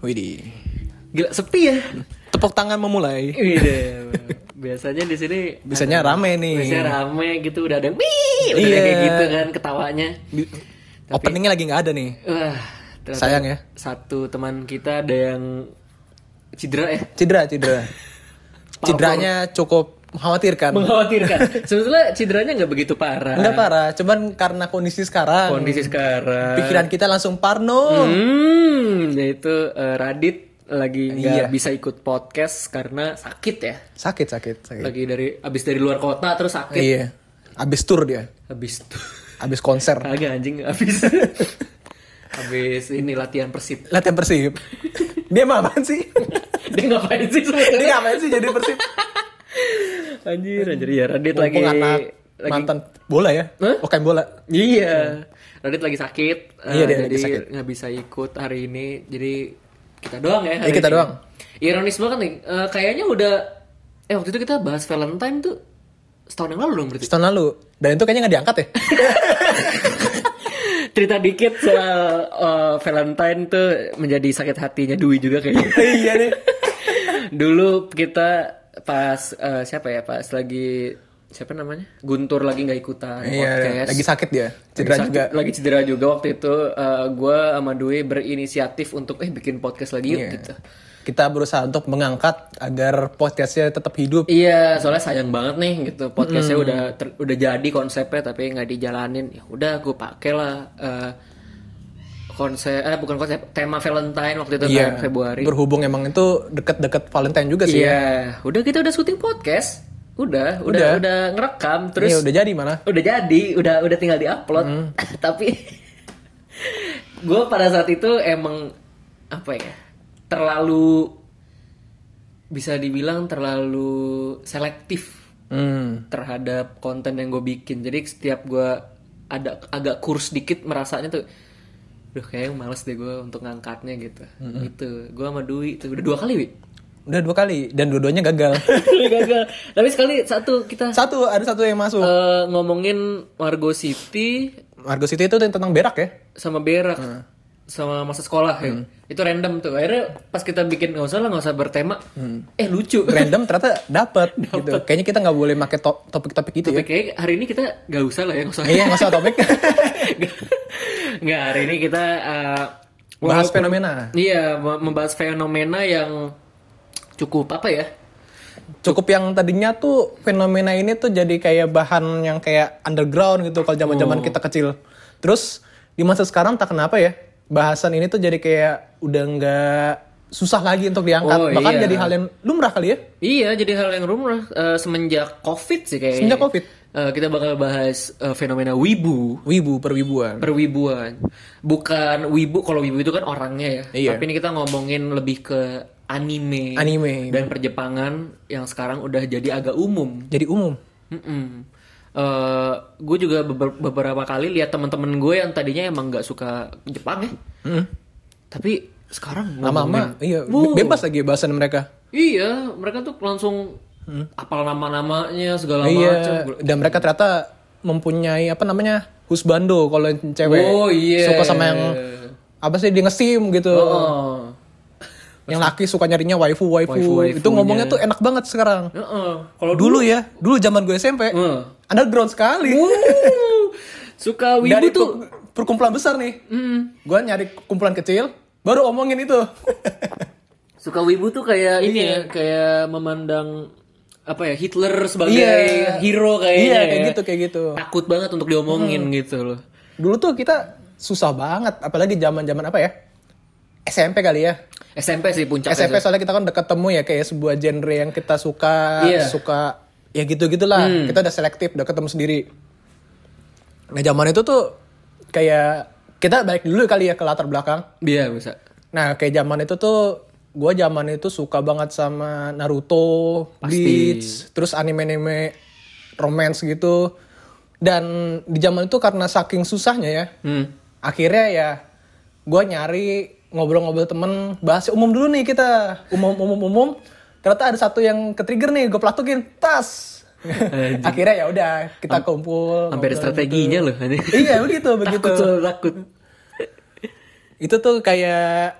Widih. Gila sepi ya. Tepuk tangan memulai. Iya. Biasanya di sini Biasanya rame nih. biasanya rame gitu udah ada yang wih, udah Iya. kayak gitu kan ketawanya. Di- Openingnya lagi nggak ada nih. Wah, Sayang ya. Satu teman kita ada yang cedera ya. Cedera, cedera. Cederanya cukup mengkhawatirkan. Mengkhawatirkan. Sebetulnya cederanya nggak begitu parah. Enggak parah, cuman karena kondisi sekarang. Kondisi sekarang. Pikiran kita langsung parno. Hmm, yaitu eh, Radit lagi nggak Iya. bisa ikut podcast karena sakit ya. Sakit, sakit, sakit. Lagi dari abis dari luar kota terus sakit. Iya. Abis tour dia. Habis tuh. Abis konser. Kagak anjing habis. habis ini latihan persib. Latihan Persib. dia mah apaan sih? Dia ngapain sih dia ngapain sih jadi Persib? Anjir, anjir ya Radit lagi anak lagi mantan bola ya? Hah? Oke bola. Iya. Radit lagi sakit. eh, Iya, dia jadi lagi sakit. nggak bisa ikut hari ini. Jadi kita doang ya. Iya, kita ini. doang. Ironis banget nih. eh, kayaknya udah eh waktu itu kita bahas Valentine tuh setahun yang lalu dong berarti. Setahun lalu. Dan itu kayaknya nggak diangkat ya? Cerita dikit soal eh, Valentine tuh menjadi sakit hatinya Dwi juga kayaknya. iya nih. Dulu kita pas eh, siapa ya pas lagi siapa namanya Guntur lagi nggak ikutan Iya, podcast lagi sakit dia. Cedera Lagi sakit- juga. lagi cedera juga waktu itu gue sama Dwi berinisiatif untuk eh bikin podcast lagi yuk Iya. gitu Kita berusaha untuk mengangkat agar podcastnya tetap hidup. iya soalnya sayang banget nih gitu podcastnya Hmm. udah ter- udah jadi konsepnya tapi nggak dijalanin ya udah gue pakai lah eh, konsep eh bukan konsep tema Valentine waktu itu Iya. kan Februari Berhubung emang itu deket-deket Valentine juga sih. ya. Iya, udah kita udah syuting podcast. Udah, udah, Udah. udah, ngerekam Iya, terus udah jadi mana? udah jadi, udah udah tinggal diupload. Hmm. Tapi gue pada saat itu emang apa ya? Terlalu bisa dibilang terlalu selektif Hmm. terhadap konten yang gue bikin. Jadi setiap gue ada agak kurs dikit merasanya tuh Duh kayaknya males deh gue untuk ngangkatnya gitu Gitu Gue sama Dwi tuh Udah dua kali Wi Udah dua kali dan dua-duanya gagal. gagal. Tapi sekali satu kita satu ada satu yang masuk. eh, ngomongin Margo City Margo City itu tentang berak ya? sama berak sama masa sekolah ya. Itu random tuh. Akhirnya pas kita bikin nggak usah lah nggak usah bertema. Eh lucu. Random ternyata dapat gitu. Kayaknya kita nggak boleh pakai to- topik-topik itu Tapi ya. kayak hari ini kita nggak usah lah ya nggak usah. Iya nggak usah topik. Nggak hari ini kita eh, Bahas fenomena. Iya me- membahas fenomena yang cukup apa ya? Cukup yang tadinya tuh fenomena ini tuh jadi kayak bahan yang kayak underground gitu kalau zaman-zaman Oh. kita kecil. Terus di masa sekarang tak kenapa ya bahasan ini tuh jadi kayak udah nggak susah lagi untuk diangkat. Oh, Bahkan iya. jadi hal yang lumrah kali ya. Iya, jadi hal yang rumah eh, semenjak COVID sih kayaknya. Semenjak COVID. Eh, kita bakal bahas eh, fenomena wibu, Wibu perwibuan. perwibuan. Bukan wibu, kalau wibu itu kan orangnya ya. Iya. Tapi ini kita ngomongin lebih ke anime, Anime. dan perjepangan yang sekarang udah jadi agak umum. Jadi umum. Gue juga beber- beberapa kali lihat teman-teman gue yang tadinya emang nggak suka Jepang ya. Mm. Tapi sekarang Lama-lama iya Wow. bebas lagi bahasan mereka. Iya, mereka tuh langsung apal nama-namanya segala macam. Hmm. Iya, dan mereka ternyata mempunyai apa namanya husbando kalau yang cewek Oh, iya. suka sama yang apa sih dia ngesim gitu. Oh. Yang laki suka nyarinya waifu waifu. Waifu-waifunya. Itu ngomongnya tuh enak banget sekarang. Heeh. Kalau Dulu ya, dulu zaman gue SMP, Heeh. underground sekali. Wuh, suka wibu Dari tuh. per- perkumpulan besar nih, Hmm. gue nyari kumpulan kecil, baru omongin itu. Suka wibu tuh kayak ini ya, kayak memandang apa ya Hitler sebagai Iya. hero kayaknya. Iya, kayak ya. gitu, kayak gitu. Takut banget untuk diomongin gitu loh. Dulu tuh kita susah banget, apalagi zaman zaman apa ya? SMP kali ya. SMP sih puncaknya. SMP soalnya kita kan udah ketemu ya kayak sebuah genre yang kita suka, Iya. suka ya gitu-gitulah. Kita udah selektif, udah ketemu sendiri. Nah zaman itu tuh kayak kita balik dulu kali ya ke latar belakang. Iya bisa. Nah kayak zaman itu tuh gue zaman itu suka banget sama Naruto, Pasti. Bleach, terus anime-anime romance gitu. Dan di zaman itu karena saking susahnya ya, Hmm. akhirnya ya gue nyari ngobrol-ngobrol temen bahas umum dulu nih kita umum umum umum ternyata ada satu yang ke trigger nih gue pelatukin tas akhirnya ya udah kita kumpul Sampai ada strateginya gitu. loh. iya begitu begitu Takut takut. itu tuh kayak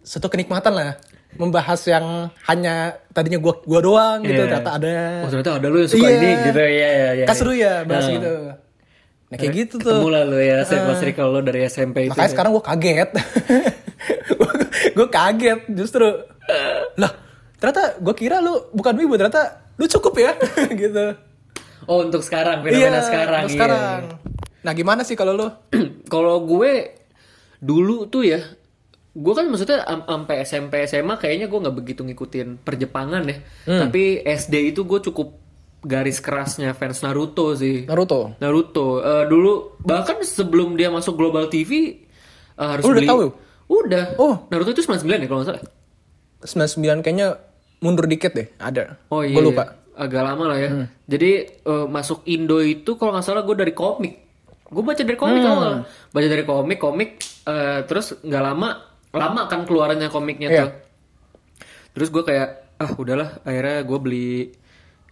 satu kenikmatan lah membahas yang hanya tadinya gua gua doang gitu Iya. ternyata ada Oh ternyata ada lu yang suka Iya. ini gitu ya ya ya. kan seru ya bahas Nah. gitu nah kayak gitu tuh Ketemu lah lu ya circle circle lo dari SMP itu. makanya sekarang gua kaget gua kaget justru lah ternyata gua kira lu bukan wibu ternyata lu cukup ya gitu Oh untuk sekarang fenomena sekarang. untuk iya. sekarang nah gimana sih kalau lu Kalau gue dulu tuh ya, gue kan maksudnya am- sampai SMP SMA kayaknya gue nggak begitu ngikutin perjepangan ya. Hmm. Tapi SD itu gue cukup garis kerasnya fans Naruto sih. Naruto Naruto Eh, dulu bahkan sebelum dia masuk Global TV eh, harus Lu udah beli. tahu? Udah. Oh. Naruto itu 99 ya kalau nggak salah. 99 kayaknya mundur dikit deh ada Oh iya. gua lupa Hmm. Agak lama lah ya. Jadi eh, masuk Indo itu kalau nggak salah gue dari komik. Gue baca dari komik Hmm. awal. Baca dari komik, komik. eh, terus nggak lama, lama kan keluarannya komiknya Iya. tuh. Terus gue kayak ah udahlah. Akhirnya gue beli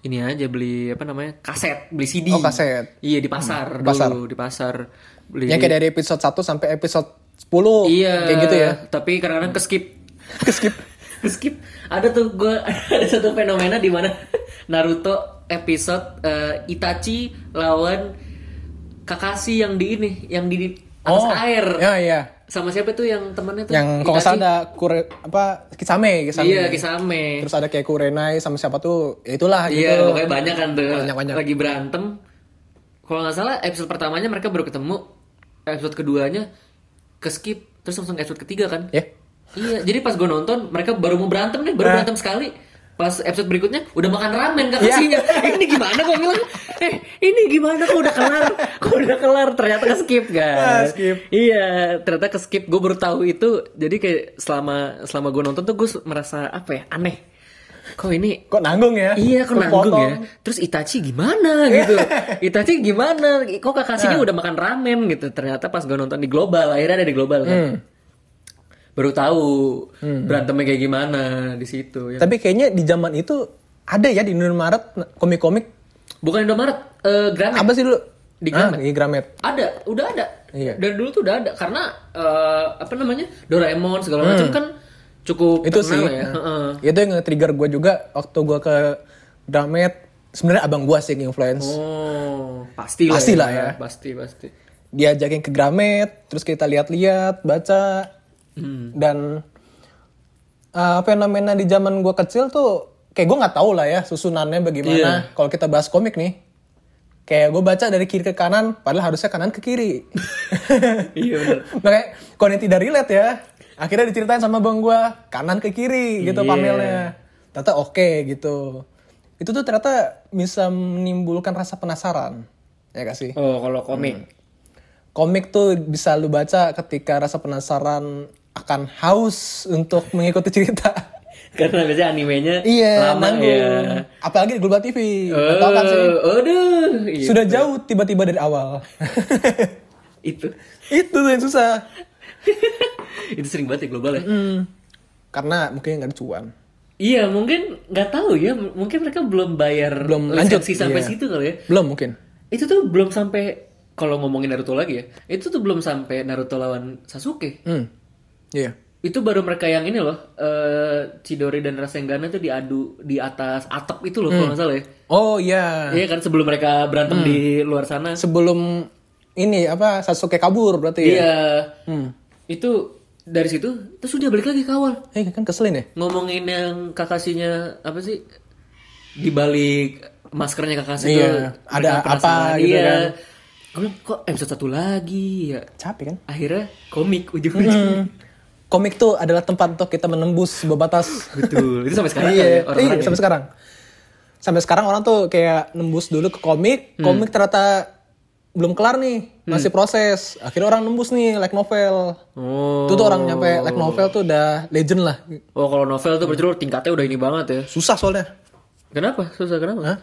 ini aja beli apa namanya kaset, beli CD. Oh, kaset. Iya di pasar pasar. dulu di pasar. Beli. yang kayak dari episode 1 sampai episode 10 Iya. kayak gitu ya. Tapi kadang-kadang ke skip. skip skip ada tuh gue ada satu fenomena di mana Naruto episode eh, Itachi lawan Kakashi yang di ini yang di atas air. ya iya sama siapa tuh yang temannya tuh? Yang kalau salah ada kure apa kisame kisame. Iya Kisame. Terus ada kayak kurenai sama siapa tuh ya itulah gitu. iya pokoknya banyak kan tuh. Banyak-banyak. lagi berantem. Kalau nggak salah episode pertamanya mereka baru ketemu. Episode keduanya ke skip terus langsung episode ketiga kan ya Iya, jadi pas gue nonton mereka baru mau berantem nih, baru berantem sekali. Pas episode berikutnya udah makan ramen kakaknya. Eh, ini gimana kok bilang? Eh, ini gimana kok udah kelar? Kok udah kelar? Ternyata ke skip kan. Ah, skip. Iya, ternyata ke skip. Gue baru tahu itu. Jadi kayak selama selama gue nonton tuh gue merasa apa ya aneh. Kok ini kok nanggung ya? Iya kok nanggung ya? Terus Itachi gimana gitu? Itachi gimana? Kok Kakashinya udah makan ramen gitu? Ternyata pas gue nonton di global Akhirnya ada di global kan? Baru tahu Berantemnya kayak gimana di situ ya. tapi kayaknya di zaman itu ada ya di Indomaret komik-komik? Bukan Indomaret eh, Gramet. Apa sih dulu? Di ah, Gramet. di Gramet. Ada Udah ada. Iya. Dari dulu tuh udah ada Karena eh, Apa namanya? Doraemon segala macam kan Cukup Hmm. itu sih. ya. Heeh. Itu yang nge-trigger gue juga waktu gue ke Gramet sebenarnya abang gue sih yang influence Oh Pasti lah Pasti lah ya. Pasti pasti diajakin ke Gramet, terus kita lihat-lihat, baca, Hmm. dan uh, fenomena di zaman gue kecil tuh kayak gue nggak tahu lah ya susunannya bagaimana. Kalau kita bahas komik nih, kayak gue baca dari kiri ke kanan, padahal harusnya kanan ke kiri. Iya bener Makanya kalau tidak relate ya, akhirnya diceritain sama bang gue kanan ke kiri gitu Iya. panelnya. Ternyata oke gitu. Itu tuh ternyata bisa menimbulkan rasa penasaran, ya gak sih? Oh kalau komik komik tuh bisa lu baca ketika rasa penasaran akan haus untuk mengikuti cerita. Karena biasanya animenya iya, lama nanggung. ya. Apalagi di Global TV. Tahu kan sih? Oh, aduh. Sudah jauh tiba-tiba dari awal. Itu. Itu tuh yang susah. itu sering banget ya global ya. Hmm. Karena mungkin nggak ada cuan. Iya, mungkin nggak tahu ya. Mungkin mereka belum bayar Belum lanjut, lisensi sampai iya. situ kali ya. Belum mungkin. Itu tuh belum sampai kalau ngomongin Naruto lagi ya. Itu tuh belum sampai Naruto lawan Sasuke. Hmm. Iya. Itu baru mereka yang ini loh, eh Chidori dan Rasengan itu diadu di atas atap itu loh kalau nggak salah ya. Oh iya. Iya kan sebelum mereka berantem di luar sana. Sebelum ini apa Sasuke kabur berarti ya? Iya. Hmm. Itu dari situ terus udah balik lagi ke awal. Eh kan keselin ya? ngomongin yang kakasinya apa sih di balik maskernya kakasi Iya, tuh ada apa gitu iya. kan. Gue bilang, kok episode satu lagi ya Capek kan? akhirnya komik ujung-ujung Hmm. Komik tuh adalah tempat untuk kita menembus sebuah batas. betul itu sampai sekarang kan iya, ya, orang-orang iya, ya. sampai sekarang. Sampai sekarang orang tuh kayak nembus dulu ke komik, komik ternyata belum kelar nih, masih proses. Akhirnya orang nembus nih like novel. oh Itu tuh orang nyampe like novel tuh udah legend lah. oh kalau novel tuh berarti lu tingkatnya udah ini banget ya Susah soalnya. kenapa susah kenapa Hah?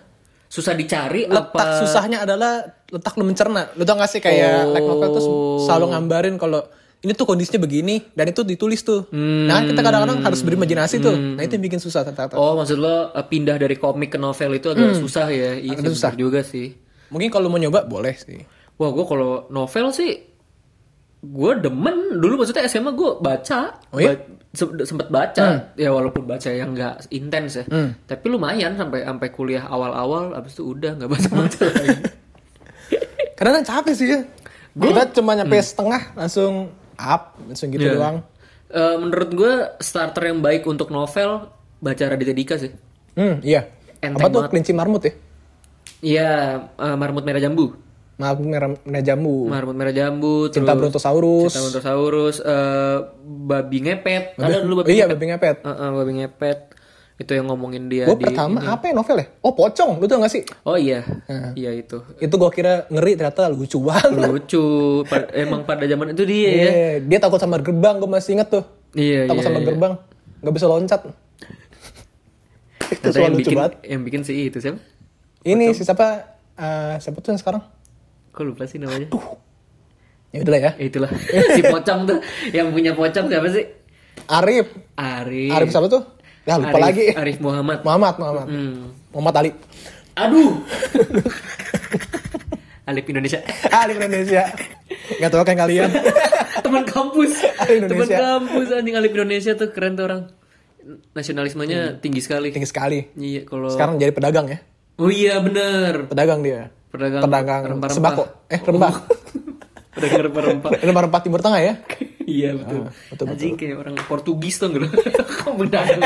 susah dicari Letak apa susahnya adalah letak lu mencerna. Lu tau gak sih kayak like novel tuh selalu ngambarin kalau ini tuh kondisinya begini dan itu ditulis tuh. Nah kan kita kadang-kadang harus berimajinasi tuh. Nah itu yang bikin susah ternyata. oh maksud lo eh, pindah dari komik ke novel itu agak susah ya iya Agak susah. juga sih Mungkin kalau mau nyoba boleh sih. Wah, gue kalau novel sih gue demen dulu maksudnya SMA gue baca Oh iya? ba- se- sempet baca ya walaupun baca yang nggak intens ya tapi lumayan sampai sampai kuliah awal-awal abis itu udah nggak baca baca lagi Karena kan capek sih ya. Kita cuma nyampe setengah langsung up, langsung gitu Iya. doang. Eh, menurut gue starter yang baik untuk novel baca Raditya Dika sih Hmm, iya. Enteng Apa tuh banget. kelinci marmut ya? Iya eh, marmut merah jambu Marmut merah, merah jambu. marmut merah jambu Cinta terus Brontosaurus. Cinta Brontosaurus eh, babi ngepet ada dulu babi iya, ngepet babi ngepet. Eh, eh, babi ngepet itu yang ngomongin dia Gue di pertama apa ya novel ya? Oh, pocong. Lu tau gak sih? oh iya iya itu Itu gue kira ngeri ternyata lucu banget. lucu Pa- emang pada zaman itu dia ya Iya, dia takut sama gerbang, gue masih inget tuh. iya Takut iya, sama iya. gerbang, nggak bisa loncat. itu yang bikin banget. yang bikin si itu siapa Ini si siapa? eh, siapa tuh yang sekarang? kok lupa sih namanya Ya udahlah ya. Eh, itulah si pocong tuh yang punya pocong siapa sih Arif. Arif Arif siapa tuh? Ya lupa Arif- lagi. Arif Muhammad Muhammad, Muhammad. Hmm. Muhammad Ali. aduh Alif Indonesia Ali Indonesia. Gak tau kan kalian. teman kampus Alif teman kampus anjing Alif Indonesia tuh keren tuh orang nasionalismenya tinggi sekali Tinggi sekali. iya kalau Sekarang jadi pedagang ya. Oh iya bener Pedagang dia. pedagang Pedagang rempah-rempah. sembako. Eh, rempah. pedagang rempah-rempah Rempah-rempah Timur Tengah ya. iya betul betul, anjing kayak orang Portugis tuh gitu kok pedagang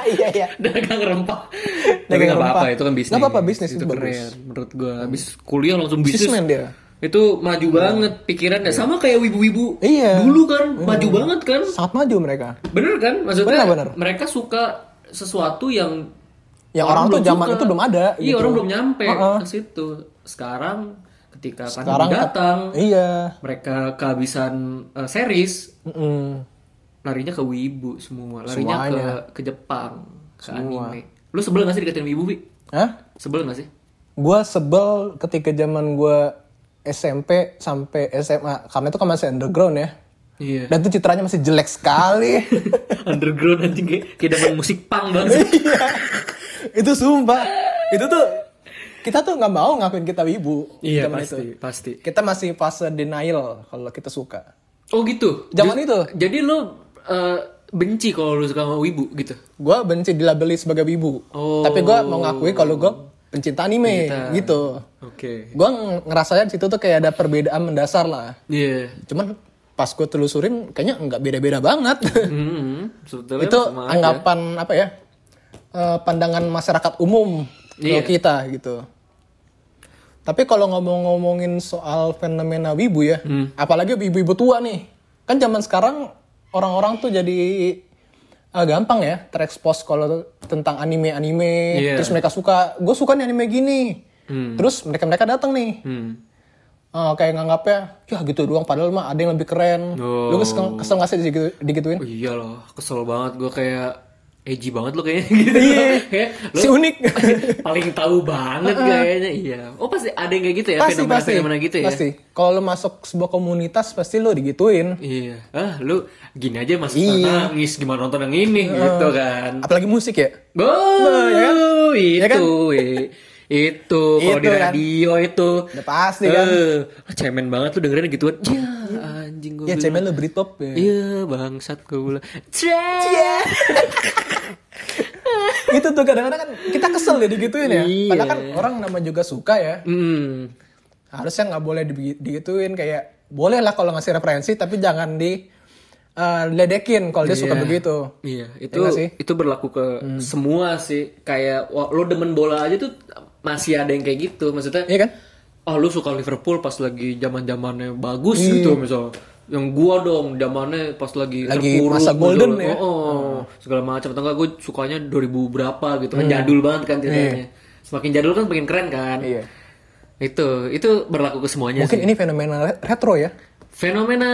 Iya, iya. dagang rempah tapi Dagang nggak apa-apa itu kan bisnis Nggak apa-apa, bisnis itu itu bagus. keren menurut gua habis kuliah langsung bisnis Businessman dia. itu maju banget pikirannya sama kayak wibu-wibu Iya. dulu kan maju banget kan Sangat maju mereka. bener kan maksudnya Bener, bener. mereka suka sesuatu yang Yang orang, tuh belum zaman suka. itu belum ada. iya gitu. orang belum nyampe Heeh. ke situ sekarang ketika Sekarang pandemi datang Iya. mereka kehabisan eh, series Mm-mm. larinya ke wibu semua larinya Semuanya. ke ke Jepang ke anime lu sebel gak sih dikatain wibu bi Hah? sebel gak sih Gua sebel ketika zaman gua SMP sampai SMA karena itu kan masih underground ya. iya Dan tuh citranya masih jelek sekali. underground anjing kayak kayak musik punk banget Iya. Itu sumpah. Itu tuh kita tuh nggak mau ngakuin kita wibu iya pasti itu. pasti Kita masih fase denial kalau kita suka. oh gitu Zaman itu. jadi lu eh, benci kalau lu suka sama wibu gitu Gua benci dilabeli sebagai wibu. Oh. Tapi gua mau ngakui kalau gua pencinta anime gitu. oke Gua ng- ngerasanya di situ tuh kayak ada perbedaan mendasar lah. iya Cuman pas gue telusurin kayaknya nggak beda-beda banget. Hmm, sebetulnya itu sama aja. anggapan apa ya? Eh, pandangan masyarakat umum Iya. kalau kita gitu. Tapi kalau ngomong-ngomongin soal fenomena wibu ya, Hmm. apalagi ibu-ibu tua nih, kan zaman sekarang orang-orang tuh jadi eh, gampang ya terekspos kalau tentang anime-anime, Iya. terus mereka suka, gue suka nih anime gini, Hmm. terus mereka-mereka datang nih, Hmm. Eh, kayak nganggapnya ya gitu doang padahal mah ada yang lebih keren Oh. lu kesel, kesel gak sih digitu, digituin Oh, iya loh, kesel banget gue kayak edgy banget lo kayaknya gitu. kayak lo si unik paling tahu banget kayaknya. Iya. Oh pasti ada yang kayak gitu ya, pasti pasti fenomena-fenomena gitu ya. pasti kalau lu masuk sebuah komunitas pasti lu digituin Iya. Ah, lu gini aja masuk Iya. nangis gimana nonton yang ini gitu kan. apalagi musik ya Oh, ya kan? itu, Ya kan? itu kalau di kan. radio itu. udah pasti kan Eh, cemen banget lu dengerin gituan. Ya, anjing gue. ya cemen lu Britpop ya Iya, bangsat gue bilang. Iya. itu tuh kadang-kadang kan kita kesel ya digituin ya Iya. padahal kan orang nama juga suka ya Hmm. harusnya nggak boleh di- digituin kayak boleh lah kalau ngasih referensi tapi jangan di eh, ledekin kalau dia suka Iya. begitu Iya, itu nggak sih? itu berlaku ke semua sih. Kayak wah, lo demen bola aja tuh masih ada yang kayak gitu. Maksudnya, iya kan oh lu suka Liverpool pas lagi zaman zamannya bagus gitu misal. Yang gua dong zamannya pas lagi Lagi terpuruk, masa golden misal. ya? Oh, oh, segala macam. Atau enggak gue sukanya 2000 berapa gitu kan jadul banget kan ceritanya. Semakin jadul kan makin keren kan. Iya. Itu itu berlaku ke semuanya mungkin sih. ini fenomena re- retro ya Fenomena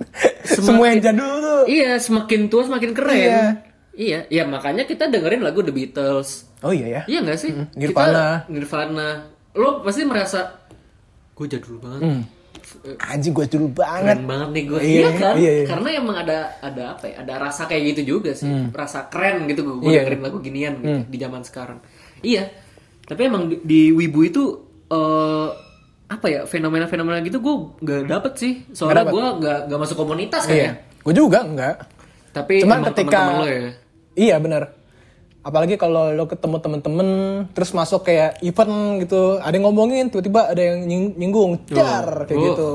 semua yang jadul tuh Iya, semakin tua semakin keren. Iya. Iya, ya makanya kita dengerin lagu The Beatles. oh iya ya Iya gak sih? Nirvana. Kita, Nirvana. Lo pasti merasa gue jadul banget. Anjing gue dulu banget Keren banget nih gue. Iya, Iya, kan? iya, iya. Karena emang ada ada apa ya? Ada rasa kayak gitu juga sih. Rasa keren gitu gue Iya. dengerin lagu ginian gitu, di zaman sekarang. Iya. Tapi emang di, di Wibu itu eh apa ya fenomena-fenomena gitu gue nggak dapet sih soalnya gue nggak nggak masuk komunitas Iya. kayaknya Gue juga enggak. tapi Cuman ketika teman-teman lo ya Iya benar. Apalagi kalau lo ketemu temen-temen terus masuk kayak event gitu, ada yang ngomongin tiba-tiba ada yang nying- nyinggung, jar kayak Oh. gitu.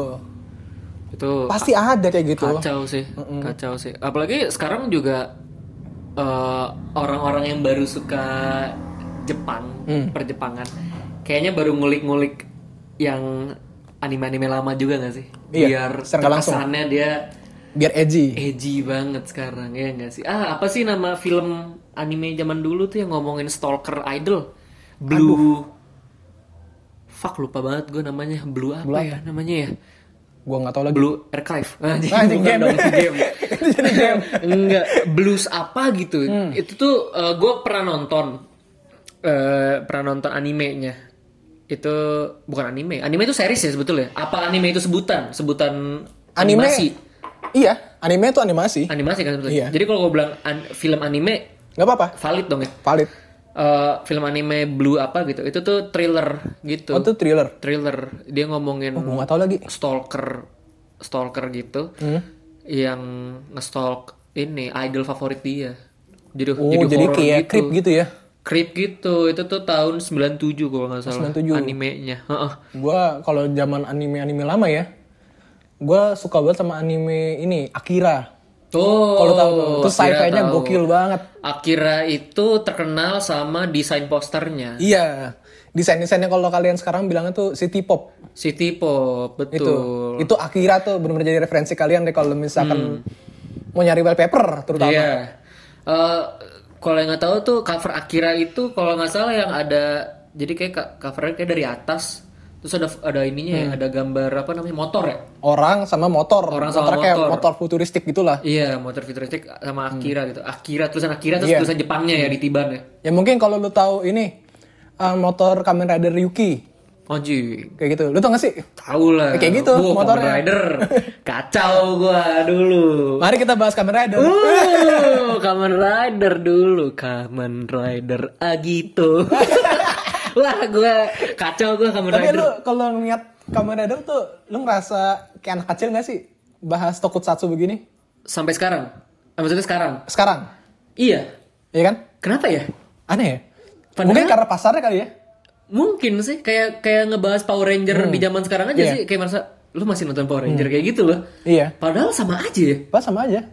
itu Pasti ada kayak gitu. kacau sih kacau sih apalagi sekarang juga eh, orang-orang yang baru suka Jepang Hmm. perjepangan kayaknya baru ngulik-ngulik yang anime-anime lama juga gak sih Iya, biar kesannya dia Biar edgy. edgy banget sekarang ya nggak sih ah apa sih nama film anime zaman dulu tuh yang ngomongin stalker idol. Blue. Fuck lupa banget gue namanya. Blue apa ya namanya ya? Gua nggak tahu lagi. blue archive Anjing, Anjing, bukan game. dong, si game. Itu jadi game. enggak blues apa gitu. Itu tuh gue pernah nonton. Eh pernah nonton animenya. Itu bukan anime. Anime itu series ya sebetulnya. Apa anime itu sebutan? Sebutan Anime. animasi. Iya, anime itu animasi. animasi kan sebetulnya. Iya. jadi kalau gue bilang an- film anime Gak apa-apa. valid dong ya Valid. Eh, film anime blue apa gitu itu tuh thriller gitu Oh, itu thriller. thriller dia ngomongin Gue nggak tahu lagi. stalker stalker gitu Hmm. yang ngestalk ini idol favorit dia jadi Oh, jadi, horror kayak creep gitu ya. creep gitu itu tuh tahun 97 kalau nggak salah 97. animenya Heeh. Gua kalau zaman anime-anime lama ya, gua suka banget sama anime ini Akira. Oh, Kalau tahu tuh, itu sci-fi-nya gokil banget. Akira itu terkenal sama desain posternya Iya. Desain-desainnya kalau kalian sekarang bilangnya tuh city pop. City Pop Itu. betul Itu Akira tuh benar-benar jadi referensi kalian deh kalau misalkan mau nyari wallpaper terutama. Hmm. Iya. Eh, kalau yang nggak tahu tuh cover Akira itu kalau nggak salah yang ada jadi kayak ka- covernya kayak dari atas terus ada ada ininya Hmm. ya ada gambar apa namanya motor ya Orang sama motor. Orang sama kayak motor. motor futuristik gitulah. iya motor futuristik sama Akira gitu Akira tulisan Akira terus Iya. tulisan Jepangnya ya di tiban ya Ya mungkin kalau lu tahu ini uh, motor Kamen Rider Ryuki Anjing kayak gitu. Lu tau gak sih? tahu lah Kayak gitu, Wah, Kamen motornya. Rider kacau gua dulu Mari kita bahas Kamen Rider. Uh, Kamen Rider dulu, Kamen Rider Agito. Wah, gue kacau gue Kamen Tapi lu kalau ngeliat Kamen Rider tuh lu ngerasa kayak anak kecil gak sih bahas tokusatsu begini? Sampai sekarang. Ah, Maksudnya sekarang. Sekarang, Iya. iya kan? Kenapa ya? Aneh ya? Padahal- Mungkin karena pasarnya kali ya? Mungkin sih kayak kayak ngebahas Power Ranger di zaman sekarang aja Iya. sih kayak merasa lu masih nonton Power Ranger kayak gitu loh. Iya. Padahal sama aja ya. Pas sama aja.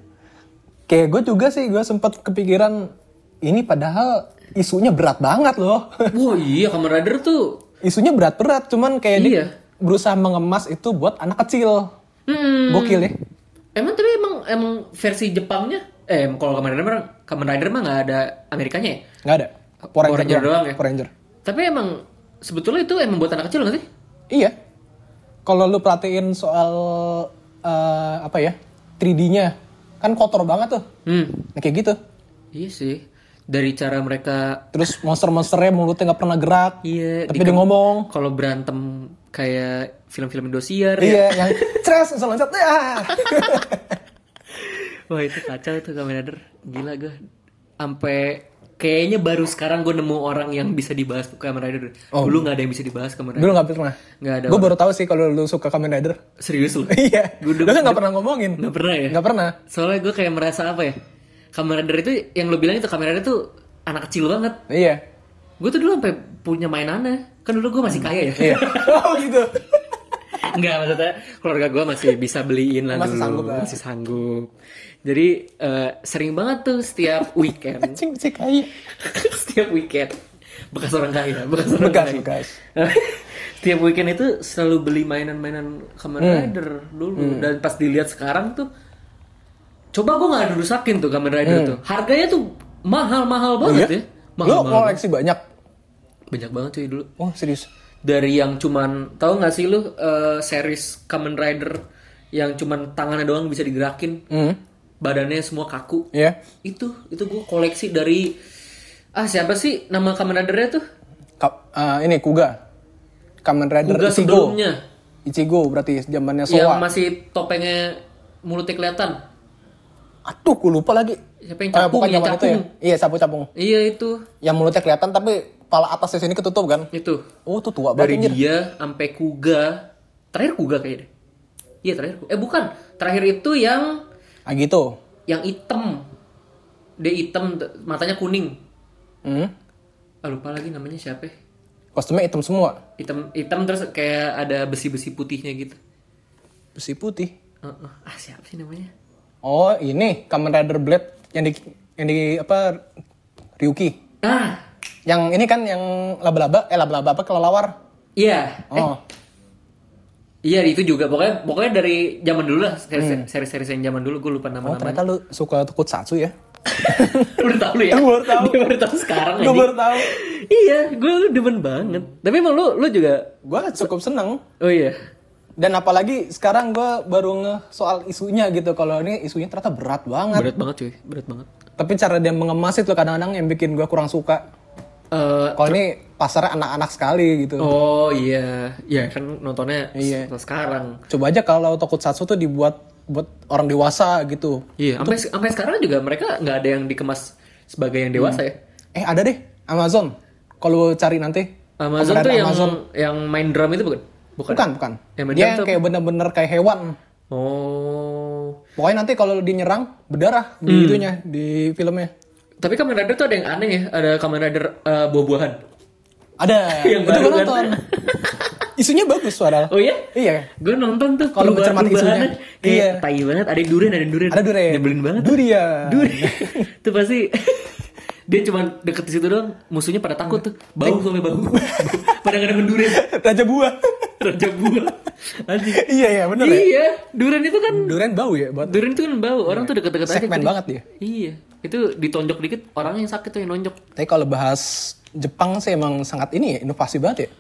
Kayak gue juga sih, gue sempet kepikiran ini padahal isunya berat banget loh. Wah iya Kamen Rider tuh. isunya berat-berat, cuman kayak dia Iya. berusaha mengemas itu buat anak kecil. Hmm. Gokil ya. Emang tapi emang emang versi Jepangnya eh kalau Kamen Rider Kamen Rider mah nggak ada Amerikanya ya? Nggak ada. Power Power Ranger, Ranger doang ya? Power Ranger. Tapi emang sebetulnya itu emang buat anak kecil nggak sih? Iya. Kalau lu perhatiin soal eh, apa ya 3D-nya kan kotor banget tuh. Hmm. Nah, kayak gitu. Iya sih. Dari cara mereka Terus monster-monsternya mulutnya nggak pernah gerak. iya Tapi di- dia ngomong. kalau berantem kayak film-film Indosiar ya. Iya, yang stres langsung loncat. Ah. Wah itu kacau itu Kamen Rider. Gila gue. Sampai kayaknya baru sekarang gue nemu orang yang bisa dibahas Kamen Rider. Dulu nggak ada yang bisa dibahas Kamen Rider. Dulu nggak pernah. Nggak ada. Gue baru tahu sih kalau lu suka Kamen Rider. Serius loh. iya. Lu kan nggak pernah ngomongin. Nggak pernah ya? Nggak pernah. Soalnya gue kayak merasa apa ya? Kamen Rider itu yang lo bilang itu Kamen Rider itu anak kecil banget. Iya. Gue tuh dulu sampai punya mainannya. Kan dulu gue masih kaya ya. Iya. oh gitu. Enggak maksudnya keluarga gue masih bisa beliin lah Masih dulu. sanggup lah. Masih sanggup. Jadi eh, sering banget tuh setiap weekend. Cing cing kaya. setiap weekend. Bekas orang kaya. Bekas orang Bekas kaya. bekas. setiap weekend itu selalu beli mainan-mainan Kamen Hmm. Rider dulu. Dan pas dilihat sekarang tuh. Coba gue gak ada rusakin tuh Kamen Rider tuh. Harganya tuh mahal-mahal banget Hmm. Iya? ya. Mahal, mahal. koleksi banyak. Banyak banget cuy dulu. Oh serius. dari yang cuman tahu nggak sih lu eh, series Kamen Rider yang cuman tangannya doang bisa digerakin Hmm. badannya semua kaku Iya. itu itu gue koleksi dari ah siapa sih nama Kamen Ridernya tuh Ka- eh, ini Kuga. Kamen Rider Kuga Ichigo. sebelumnya Ichigo berarti zamannya yang Soa. masih topengnya mulutnya kelihatan Aduh, gue lupa lagi. siapa yang Eh, capung pokoknya ya zaman itu capung ya. Iya, sapu capung. iya itu Yang mulutnya kelihatan tapi pala atasnya sini ketutup kan? Itu Oh, tuh tua dari banget anjir. dia sampai Kuga. Terakhir Kuga kayaknya. Iya terakhir. Kuga. Eh bukan, terakhir itu yang Ah gitu. yang hitam. Dia hitam, matanya kuning. Hmm. Ah, lupa lagi namanya siapa? ya. Kostumnya hitam semua. Hitam hitam terus kayak ada besi-besi putihnya gitu. Besi putih. Heeh. Ah siapa sih namanya? Oh, ini Kamen Rider Blade yang di yang di apa Ryuki. Ah, Yang ini kan yang laba-laba, eh laba-laba apa kelelawar. iya. Eh, Oh. Iya itu juga pokoknya pokoknya dari zaman dulu lah seri seri seri yang zaman dulu gue lupa nama Oh, ternyata lu suka tokusatsu ya? Udah tahu lu ya? Gua baru tahu. Dia baru tahu sekarang Gue baru tahu. Iya, gue demen banget. Tapi emang lu lu juga Gue cukup seneng. Oh iya. Dan apalagi sekarang gue baru nge soal isunya gitu. Kalau ini isunya ternyata berat banget. Berat banget cuy, berat banget. Tapi cara dia mengemas itu kadang-kadang yang bikin gue kurang suka. Eh Kalau ini pasarnya anak-anak sekali gitu. oh iya, iya kan nontonnya Iya. se- sekarang. Coba aja kalau tokusatsu tuh dibuat buat orang dewasa gitu. Iya, sampai sampai sekarang juga mereka nggak ada yang dikemas sebagai yang dewasa ya. Eh ada deh Amazon. Kalau cari nanti. Amazon tuh yang Amazon. yang main drum itu bukan? Bukan. Bukan, bukan. Yang Dia yang kayak bener-bener kayak hewan. Oh. Pokoknya nanti kalau dinyerang berdarah Hmm. di itunya di filmnya. Tapi Kamen Rider tuh ada yang aneh ya, ada Kamen Rider eh, buah-buahan. Ada. Yang itu gue kan? nonton. Isunya bagus padahal. Oh iya? Iya. Gue nonton tuh Kalau mencermati isunya. Kayak Iya. tai banget, ada yang durian, ada yang durian. Ada durian. Nyebelin banget. Durian. Durian. Itu pasti dia cuma deket di situ doang, musuhnya pada takut tuh. Bau sampai bau. pada nggak ada durian. Raja buah. Raja buah. Anjing. iya iya bener ya. Iya, durian itu kan Durian bau ya buat durian itu kan bau. Orang tuh deket-deket aja. segmen banget dia. Iya. Itu ditonjok dikit, orangnya yang sakit tuh yang nonjok. Tapi kalau bahas Jepang sih emang sangat ini ya inovasi banget ya.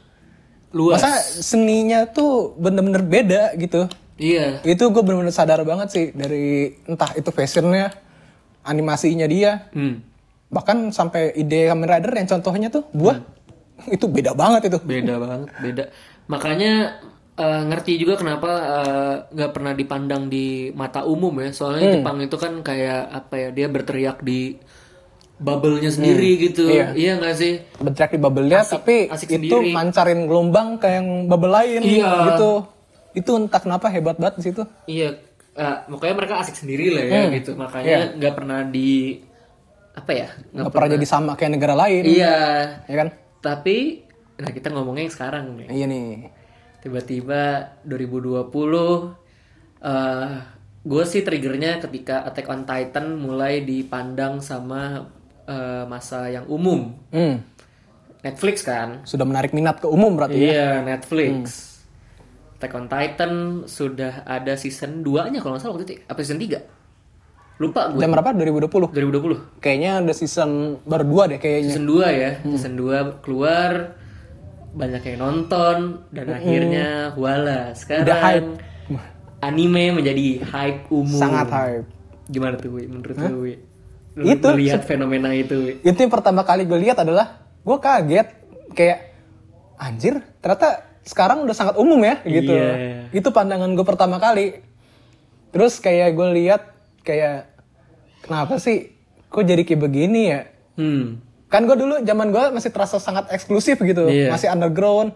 Luas. Masa seninya tuh bener-bener beda gitu. Iya. Itu gue bener-bener sadar banget sih dari entah itu fashionnya, animasinya dia, Hmm. Bahkan sampai ide Kamen Rider yang contohnya tuh buah itu beda banget itu. beda banget beda makanya eh, ngerti juga kenapa eh, nggak pernah dipandang di mata umum ya soalnya Hmm. Jepang itu kan kayak apa ya dia berteriak di bubble-nya sendiri gitu Iya. iya nggak sih Berteriak di bubble dia, tapi asik itu sendiri. mancarin gelombang kayak yang bubble lain Iya. gitu. Itu entah kenapa hebat banget di situ. iya eh, makanya mereka asik sendiri lah ya Hmm. gitu makanya nggak pernah di apa ya nggak pernah jadi sama kayak negara lain, iya ya kan? tapi nah kita ngomongnya yang sekarang nih Iya nih. tiba-tiba 2020 eh gue sih triggernya ketika Attack on Titan mulai dipandang sama eh, masa yang umum Hmm. Netflix kan Sudah menarik minat ke umum berarti ya. iya Netflix Attack on Titan sudah ada season 2 nya kalau nggak salah waktu itu ya? apa season 3 lupa gue Jam berapa? 2020. 2020 Kayaknya ada season baru dua deh kayaknya. season 2 ya season 2 keluar banyak yang nonton dan akhirnya wala sekarang Udah hype. anime menjadi hype umum Sangat hype. gimana tuh Wi? menurut lu Wi? Lu Itu melihat fenomena itu? Itu yang pertama kali gue lihat adalah gue kaget kayak anjir ternyata sekarang udah sangat umum ya gitu. Iya. Itu pandangan gue pertama kali. Terus kayak gue lihat kayak kenapa sih kok jadi kayak begini ya? hmm Kan gue dulu zaman gue masih terasa sangat eksklusif gitu, Iya. masih underground.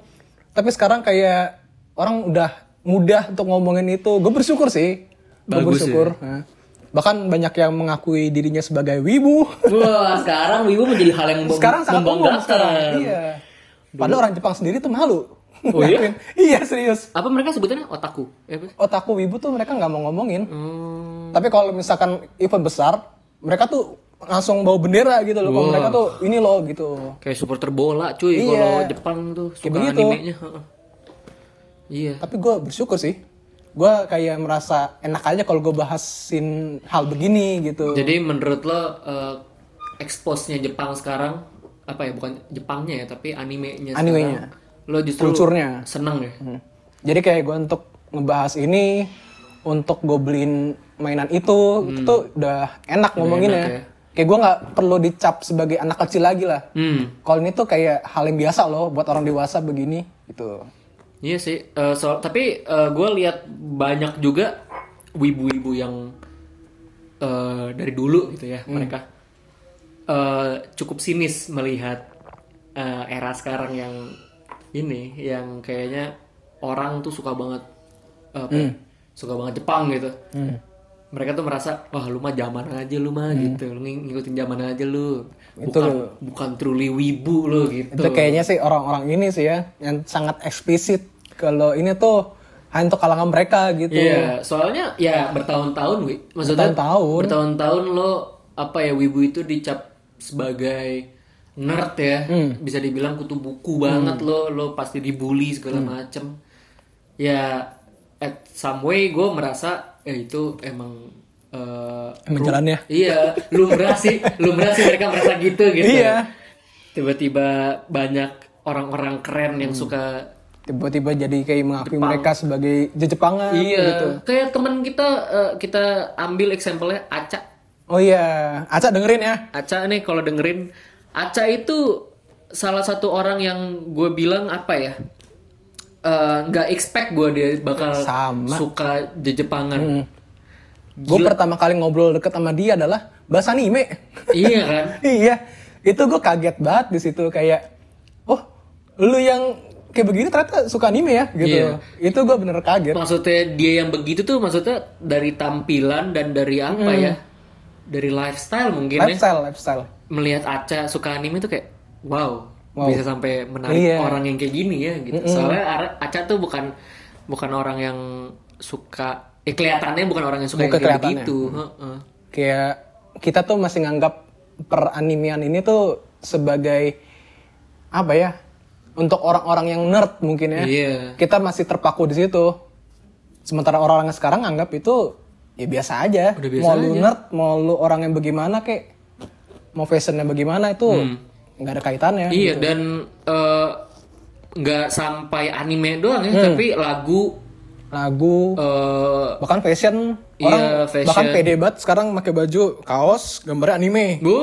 Tapi sekarang kayak orang udah mudah untuk ngomongin itu. Gue bersyukur sih. Gue bersyukur. Nah. Bahkan banyak yang mengakui dirinya sebagai wibu. wah sekarang wibu menjadi hal yang sekarang sangat umum sekarang. Iya. Padahal orang Jepang sendiri tuh malu. Oh iya? Iya serius. apa mereka sebutannya otaku ya? Otaku wibu tuh mereka nggak mau ngomongin. Hmm, Tapi kalau misalkan event besar, mereka tuh langsung bawa bendera gitu loh. Kalau mereka tuh ini loh gitu. kayak supporter bola cuy Iya. kalau Jepang tuh suka begitu. animenya iya Tapi gue bersyukur sih. Gue kayak merasa enak aja kalau gue bahasin hal begini gitu. Jadi menurut lo uh, expose-nya Jepang sekarang apa ya bukan Jepangnya ya tapi animenya Animenya. sekarang lo justru Kulturnya. seneng ya Hmm. Jadi kayak gue untuk ngebahas ini, untuk gue beliin mainan itu, itu tuh udah enak ngomonginnya. enak ya. Kayak gue nggak perlu dicap sebagai anak kecil lagi lah. hmm Kalau ini tuh kayak hal yang biasa loh buat orang dewasa begini gitu. iya sih Uh, soal tapi gue lihat banyak juga wibu-wibu yang uh, dari dulu gitu ya mereka uh, cukup sinis melihat eh, era sekarang yang ini yang kayaknya orang tuh suka banget apa ya, suka banget Jepang gitu Hmm. mereka tuh merasa wah lu mah zaman aja lu mah gitu lu ng- ngikutin zaman aja lu Itu bukan bukan truly wibu lu gitu Itu kayaknya sih orang-orang ini sih ya yang sangat eksplisit kalau ini tuh hanya untuk kalangan mereka gitu. Iya, soalnya ya bertahun-tahun. Maksudnya Bertahun-tahun. bertahun-tahun lo apa ya wibu itu dicap sebagai nerd ya. Hmm. Bisa dibilang kutu buku banget lo, lo pasti dibully segala Hmm. macem. Ya at some way gue merasa eh itu emang eh, Emang jalannya. Iya, lumrah sih, lumrah sih mereka merasa gitu gitu. Iya. Tiba-tiba banyak orang-orang keren Hmm. yang suka Tiba-tiba jadi kayak mengakui mereka sebagai Jepangan Iya, gitu. kayak teman kita eh, kita ambil example-nya Aca. Oh iya, Aca dengerin ya. Aca nih kalau dengerin Aca itu salah satu orang yang gue bilang apa ya? eh, nggak expect gue dia bakal Sama. suka Jepangan. Gue pertama kali ngobrol deket sama dia adalah bahasa anime. iya kan? iya, itu gue kaget banget di situ kayak, oh, lu yang kayak begini ternyata suka anime ya gitu. Iya. Itu gue bener kaget. Maksudnya dia yang begitu tuh maksudnya dari tampilan dan dari apa ya? Dari lifestyle mungkin ya. Lifestyle, lifestyle. Melihat Aca suka anime tuh kayak wow, Wow. bisa sampai menarik Iya. orang yang kayak gini ya gitu. Soalnya Ara- Aca tuh bukan bukan orang yang suka eh kelihatannya bukan orang yang suka Bukan yang kayak kelihatannya. begitu. Heeh. Kayak kita tuh masih nganggap peranimian ini tuh sebagai apa ya? Untuk orang-orang yang nerd mungkin ya. Iya. Kita masih terpaku di situ. Sementara orang-orang sekarang anggap itu ya biasa aja. Udah biasa mau lu nerd, mau lu orang yang bagaimana kek, mau fashionnya bagaimana itu nggak ada kaitannya. Hmm. Iya dan eh, nggak sampai anime doang ya, Hmm. tapi lagu Lagu, eh bahkan fashion, Iya, orang fashion. bahkan pede banget sekarang pakai baju kaos gambarnya anime. bu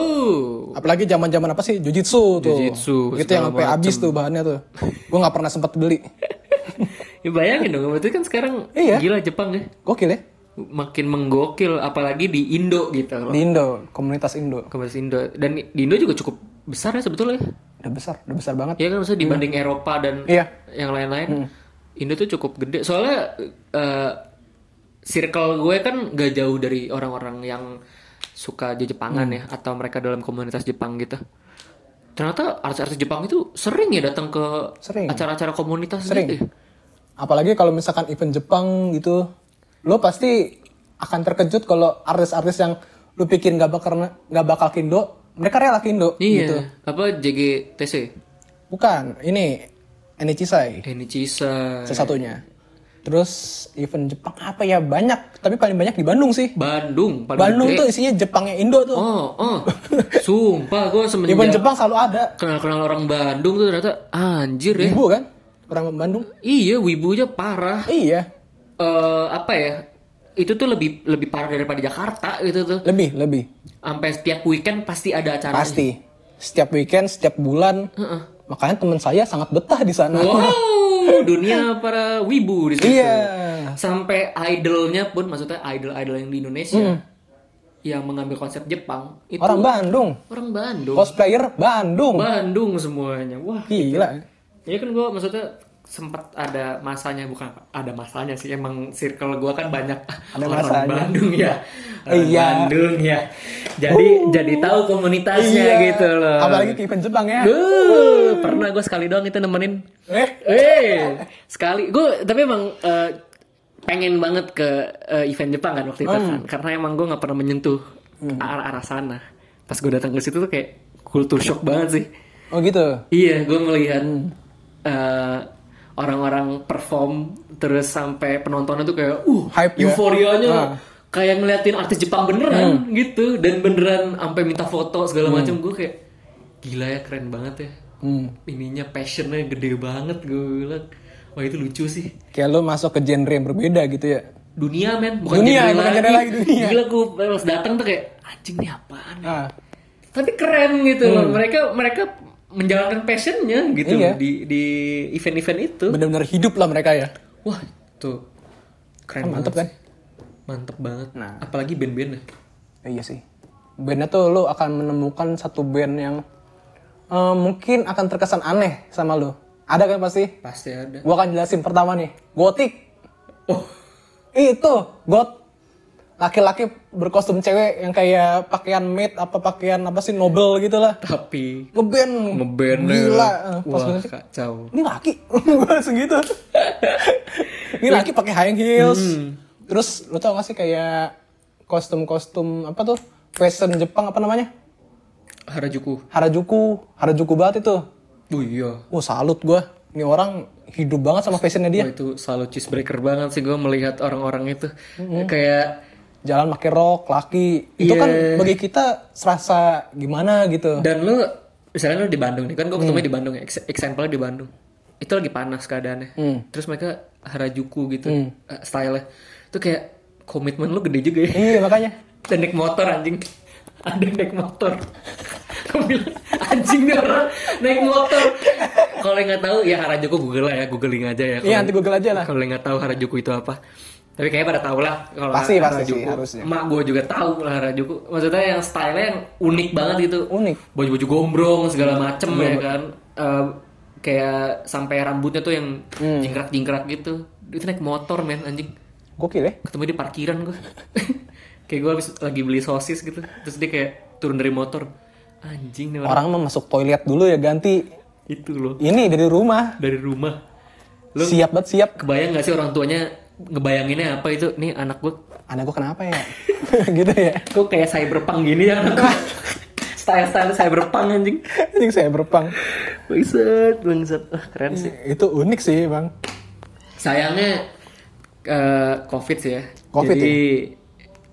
Apalagi zaman-zaman apa sih Jujitsu tuh. Jujitsu, Gitu yang sampai habis tuh bahannya tuh. Gue nggak pernah sempat beli. ya bayangin dong, berarti kan sekarang Iya. gila Jepang ya, Gokil ya. Makin menggokil, apalagi di Indo gitu loh. Di Indo, komunitas Indo. Komunitas Indo dan di Indo juga cukup besar ya sebetulnya. Udah besar, udah besar banget. Ya kan maksudnya dibanding Eropa dan Iya. yang lain-lain, Indo tuh cukup gede. Soalnya eh, circle gue kan gak jauh dari orang-orang yang suka Jepangan ya atau mereka dalam komunitas Jepang gitu. Ternyata artis-artis Jepang itu sering ya datang ke acara-acara komunitas Sering. gitu. ya. Apalagi kalau misalkan event Jepang gitu, lo pasti akan terkejut kalau artis-artis yang lu pikir nggak bakal nggak bakal kindo, mereka rela kindo. Iya. Gitu. Apa JGTC? Bukan, ini Ini Cisa. salah satunya. Terus event Jepang apa ya banyak, tapi paling banyak di Bandung sih. Bandung. paling Bandung gede. tuh isinya Jepangnya Indo tuh. Oh, oh. Sumpah gue semenjak Event Jepang selalu ada. kenal-kenal orang Bandung tuh ternyata anjir ya. Ibu kan? Orang Bandung. Iya, wibunya parah. Iya, Eh apa ya? Itu tuh lebih lebih parah daripada Jakarta gitu tuh. lebih, lebih. Sampai setiap weekend pasti ada acara. Pasti. Setiap weekend, setiap bulan. Makanya teman saya sangat betah di sana. Wow, dunia para wibu di situ. Iya. Sampai idolnya pun maksudnya idol-idol yang di Indonesia yang mengambil konsep Jepang itu Orang Bandung. orang Bandung. Cosplayer Bandung. Bandung semuanya. Wah, Gila. Ya kan gue maksudnya sempat ada masanya bukan ada masanya sih emang circle gue kan banyak. Ada orang masanya. Bandung ya. Orang Iya. Bandung ya. Jadi jadi tahu komunitasnya Iya. gitu loh. Apalagi ke event Jepang ya. Duh, pernah gue sekali doang itu nemenin. Eh, eh sekali. Gue tapi emang eh, pengen banget ke eh, event Jepang kan waktu itu kan. Karena emang gue nggak pernah menyentuh arah arah sana. Pas gue datang ke situ tuh kayak culture shock banget sih. Oh gitu. Iya, gue melihat eh, orang-orang perform terus sampai penontonnya tuh kayak uh Hype ya? euforianya Ah. kayak ngeliatin artis Jepang beneran gitu dan beneran sampai minta foto segala macam gue kayak gila ya keren banget ya Hmm. ininya passionnya gede banget gue bilang wah itu lucu sih Kayak lo masuk ke genre yang berbeda gitu ya. dunia men bukan Dunia, genre bukan genre lagi, dunia. gila gue pas datang tuh kayak anjing nih apaan ya?" Ah, tapi keren gitu loh mereka mereka menjalankan passionnya gitu. Iya. di di event-event itu bener-bener hidup lah mereka ya. wah tuh keren Kan mantep banget kan? mantep banget Nah. apalagi band-bandnya Eh, iya sih. Bandnya tuh lo akan menemukan satu band yang eh, mungkin akan terkesan aneh sama lu. Ada kan pasti? Pasti ada. Gua akan jelasin pertama nih. Gotik. Oh, Itu, got laki-laki berkostum cewek yang kayak pakaian maid apa pakaian apa sih noble gitu lah. tapi Ngeband. ngeband Gila. Eh, Pas Wah, kacau. ini laki. Gua langsung gitu. ini laki pakai high heels. Hmm. Terus lu tau gak sih kayak kostum-kostum apa tuh? Fashion Jepang apa namanya? Harajuku. Harajuku. Harajuku banget itu. Oh iya. Oh salut gua. Ini orang hidup banget sama fashionnya dia. Wah, itu selalu cheesebreaker banget sih gue melihat orang-orang itu. Kayak Jalan pakai rok, laki. Itu kan Iya. bagi kita serasa gimana gitu. dan lu misalnya lu di Bandung nih kan gue ketemu Hmm. di Bandung ya. Ex- Example di Bandung. Itu lagi panas keadaannya. Hmm. Terus mereka Harajuku gitu eh, style-nya. Itu kayak komitmen lu gede juga ya. Iya makanya. Dan naik motor anjing. Ada naik motor. Bilang, anjing nih orang naik motor. Kalau yang nggak tahu ya Harajuku Google lah ya, googling aja ya. Iya nanti Google aja lah. Kalau yang nggak tahu Harajuku itu apa. Tapi kayaknya pada tahu lah kalau Pasti, pasti Harajuku. sih, harusnya. Mak gue juga tahu lah Harajuku. Maksudnya yang style-nya yang unik banget gitu. Unik. Baju-baju gombrong segala macem ya kan. Eh, kayak sampai rambutnya tuh yang Hmm. jingkrak-jingkrak gitu. Itu naik motor men anjing. Gokil ya. Ketemu di parkiran gue. kayak gue habis lagi beli sosis gitu. Terus dia kayak turun dari motor. Anjing nih orang. Orang mah masuk toilet dulu ya ganti. Itu loh. Ini dari rumah. Dari rumah. Lu Siap banget siap. kebayang gak sih orang tuanya ngebayanginnya apa itu? Nih anak gue Anak gua kenapa ya? gitu ya. Kok kayak cyberpunk gini ya anak gue? Style-style cyberpunk anjing. Saya berpang. Bangsat, bangsat. Ah, keren sih. Itu unik sih bang. Sayangnya eh, covid sih ya. Covid Jadi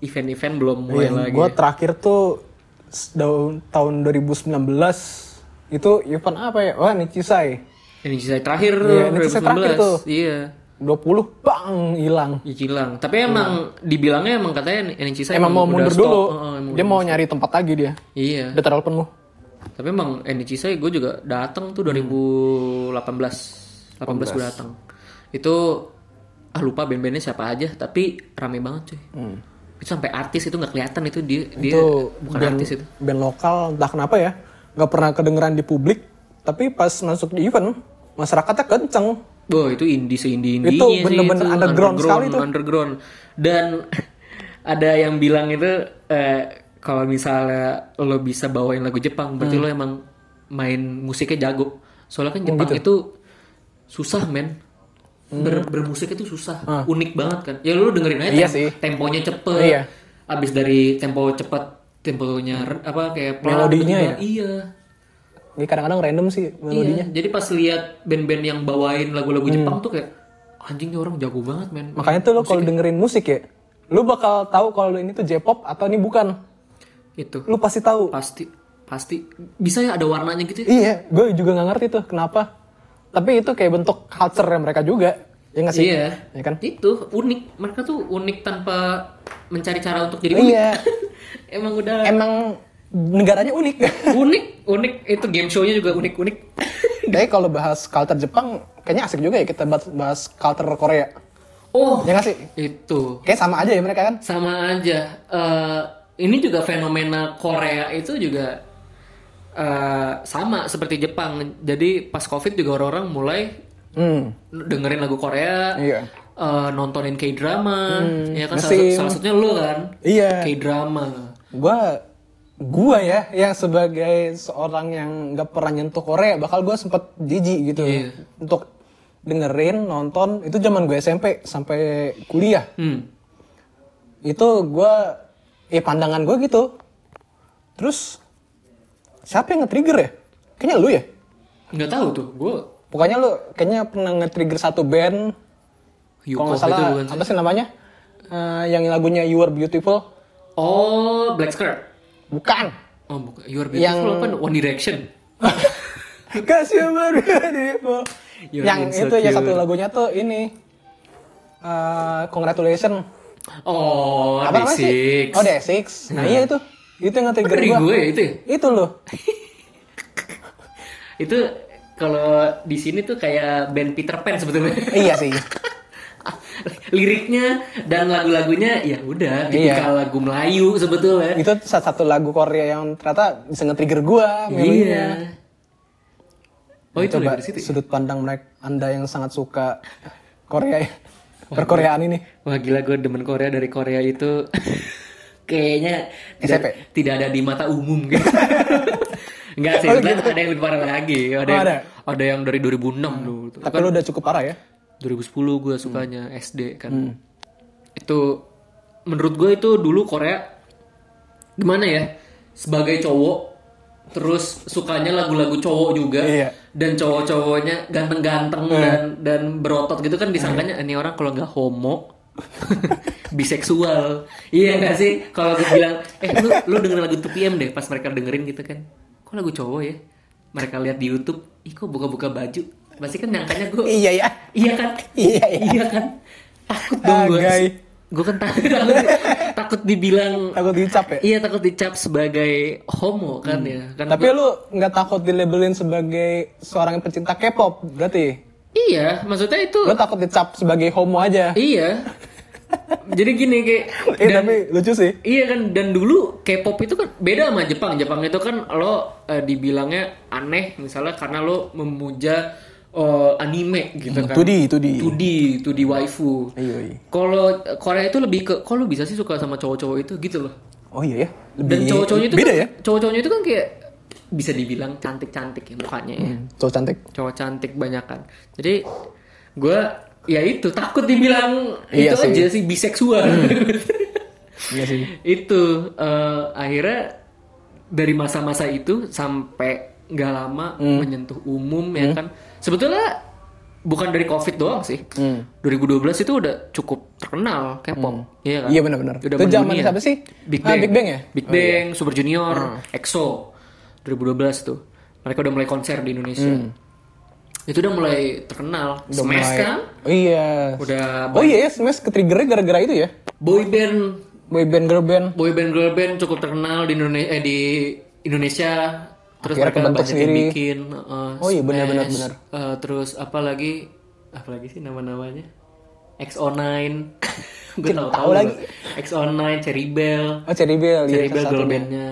event-event belum mulai Iya, lagi. gue terakhir tuh tahun 2019 itu event apa ya? Wah Nichisai. Ini saya terakhir Iya, ini saya terakhir 2019. tuh. Iya. 20 bang hilang. Hilang. Tapi emang dibilangnya emang katanya NCC Emang mau mundur stop. dulu. Heeh, emang dia mau nyari tempat lagi dia. Iya. Udah terlalu penuh. Tapi emang NCC gue juga datang tuh 2018. 18 gue datang. Itu ah lupa band-bandnya siapa aja, tapi rame banget cuy. Itu sampai artis itu nggak kelihatan itu dia dia itu bukan band, artis itu. band lokal entah kenapa ya nggak pernah kedengeran di publik tapi pas masuk di event masyarakatnya kenceng Boh itu indie seindie indie Itu bener-bener underground sekali tuh. underground. Dan ada yang bilang itu eh, kalau misalnya lo bisa bawain lagu Jepang, berarti Hmm. lo emang main musiknya jago. Soalnya Oh, kan Jepang gitu. itu susah men. Ber, bermusik itu susah, unik banget kan. Ya lo dengerin aja Hmm. Iya tem- sih. temponya cepet. Iya. Abis dari tempo cepet, temponya apa kayak pelan, Melodinya ya? Iya. Ini kadang-kadang random sih melodinya Iya, jadi pas lihat band-band yang bawain lagu-lagu Hmm. Jepang tuh kayak anjing nih orang jago banget men. makanya tuh lo kalau dengerin musik ya lu bakal tahu kalau ini tuh J-pop atau ini bukan Itu lu pasti tahu pasti pasti bisa ya ada warnanya gitu. ya? iya gue juga nggak ngerti tuh kenapa tapi itu kayak bentuk culture mereka juga ya nggak sih Iya. ya kan Itu unik. Mereka tuh unik tanpa mencari cara untuk jadi unik. iya Emang udah emang negaranya unik unik, unik. Itu game show-nya juga unik-unik. Tapi kalau bahas culture Jepang, kayaknya asik juga ya kita bahas, bahas culture Korea. Oh, Ya nggak sih? itu Kayak sama aja ya mereka kan? sama aja. Eh, ini juga fenomena Korea itu juga eh, sama seperti Jepang. Jadi pas COVID juga orang-orang mulai Hmm, dengerin lagu Korea, iya. eh, nontonin K-drama, ya kan salah, salah satunya lu kan, Iya. K-drama. Gua, gua ya, yang sebagai seorang yang nggak pernah nyentuh Korea, bakal gua sempet jijik gitu Iya. untuk dengerin, nonton. Itu zaman gue SMP sampai kuliah. Hmm. Itu gua, eh pandangan gue gitu. Terus siapa yang nge-trigger ya? Kayaknya lu ya. Nggak tahu tuh, gue Pokoknya lu kayaknya pernah nge-trigger satu band Kalau nggak salah, apa sih namanya? Eh, yang lagunya You Are Beautiful? Oh, Black Skirt. Bukan. Oh, bukan. You Are Beautiful Yang- apa? One Direction. Kasih You Are Beautiful. You're yang itu insecure. ya satu lagunya tuh ini. eh Congratulations. Oh, Apa namanya Day6. sih? Oh, Day6. Nah, iya itu. Itu yang nge-trigger gue ya itu ya? Itu loh. Itu kalau di sini tuh kayak band Peter Pan sebetulnya. iya sih. Liriknya dan lagu-lagunya ya udah Iya. tipikal lagu Melayu sebetulnya. Itu salah satu lagu Korea yang ternyata bisa nge-trigger gua. Iya. Oh itu Coba ya? sudut pandang mereka Anda yang sangat suka Korea ya. Perkoreaan ini. Wah gila gue demen Korea dari Korea itu kayaknya tidak, tidak ada di mata umum gitu. Enggak sih, sebenarnya ada yang lebih parah lagi. Ada, Oh, yang, ada? ada yang dari 2006 dulu. Tapi lu udah cukup parah ya. 2010 gue sukanya SD kan. Itu menurut gue itu dulu Korea gimana ya? Sebagai cowok terus sukanya lagu-lagu cowok juga Iya. dan cowok-cowoknya ganteng-ganteng dan dan berotot gitu kan disangkanya ini orang kalau nggak homo biseksual. Iya nggak sih? Kalau gue bilang eh lu lu dengerin lagu 2PM deh pas mereka dengerin gitu kan. Kok lagu cowok ya? Mereka lihat di YouTube ih kok buka-buka baju pasti kan nyangkanya gue Iya ya. Iya kan? Iya, iya. Iya kan? Takut dong gue. Gue kan takut, takut, takut dibilang Takut dicap ya. Iya takut dicap sebagai homo kan ya. Kan Tapi lu nggak takut dilabelin sebagai seorang yang pecinta K-pop berarti? Iya, maksudnya itu Lu takut dicap sebagai homo aja? iya. Jadi gini kayak Eh tapi lucu sih. Iya kan dan dulu K-pop itu kan beda sama Jepang. Jepang itu kan lo eh, dibilangnya aneh misalnya karena lo memuja eh, anime gitu kan. 2D, 2D. 2D, 2D waifu. Iya, iya. Kalau Korea itu lebih ke kalau bisa sih suka sama cowok-cowok itu gitu loh. Oh iya ya. Dan cowok-cowoknya itu beda kan, ya. Cowok-cowoknya itu kan kayak bisa dibilang cantik-cantik ya mukanya ya. Cowok cantik. Cowok cantik banyak kan. Jadi gue ya itu takut dibilang Iya itu sih. aja sih biseksual. Iya sih. itu eh, akhirnya dari masa-masa itu sampai nggak lama Hmm. menyentuh umum ya kan. Sebetulnya bukan dari covid doang sih. Hmm. 2012 itu udah cukup terkenal K-pop, iya kan? Iya benar-benar. Udah Itu zaman siapa sih? Big Ah, Bang. Big Bang ya? Big Bang, Super Junior, EXO. 2012 tuh. Mereka udah mulai konser di Indonesia. Itu udah mulai terkenal. Udah Smash mulai- kan? Oh iya. Udah Oh iya ya, Smash ke triggernya gara-gara itu ya. boy band, Boy band girl band. boy band girl band cukup terkenal di Indonesia eh, di Indonesia. Terus Akhirnya mereka banyak yang sendiri. bikin uh, Oh iya, benar, benar. Uh, terus apa lagi? Apa lagi sih nama-namanya? XO9. Gue tahu tahu lagi. XO9, Cherry Bell. Oh Cherry Bell, iya. Cherry Bell salah girl bandnya.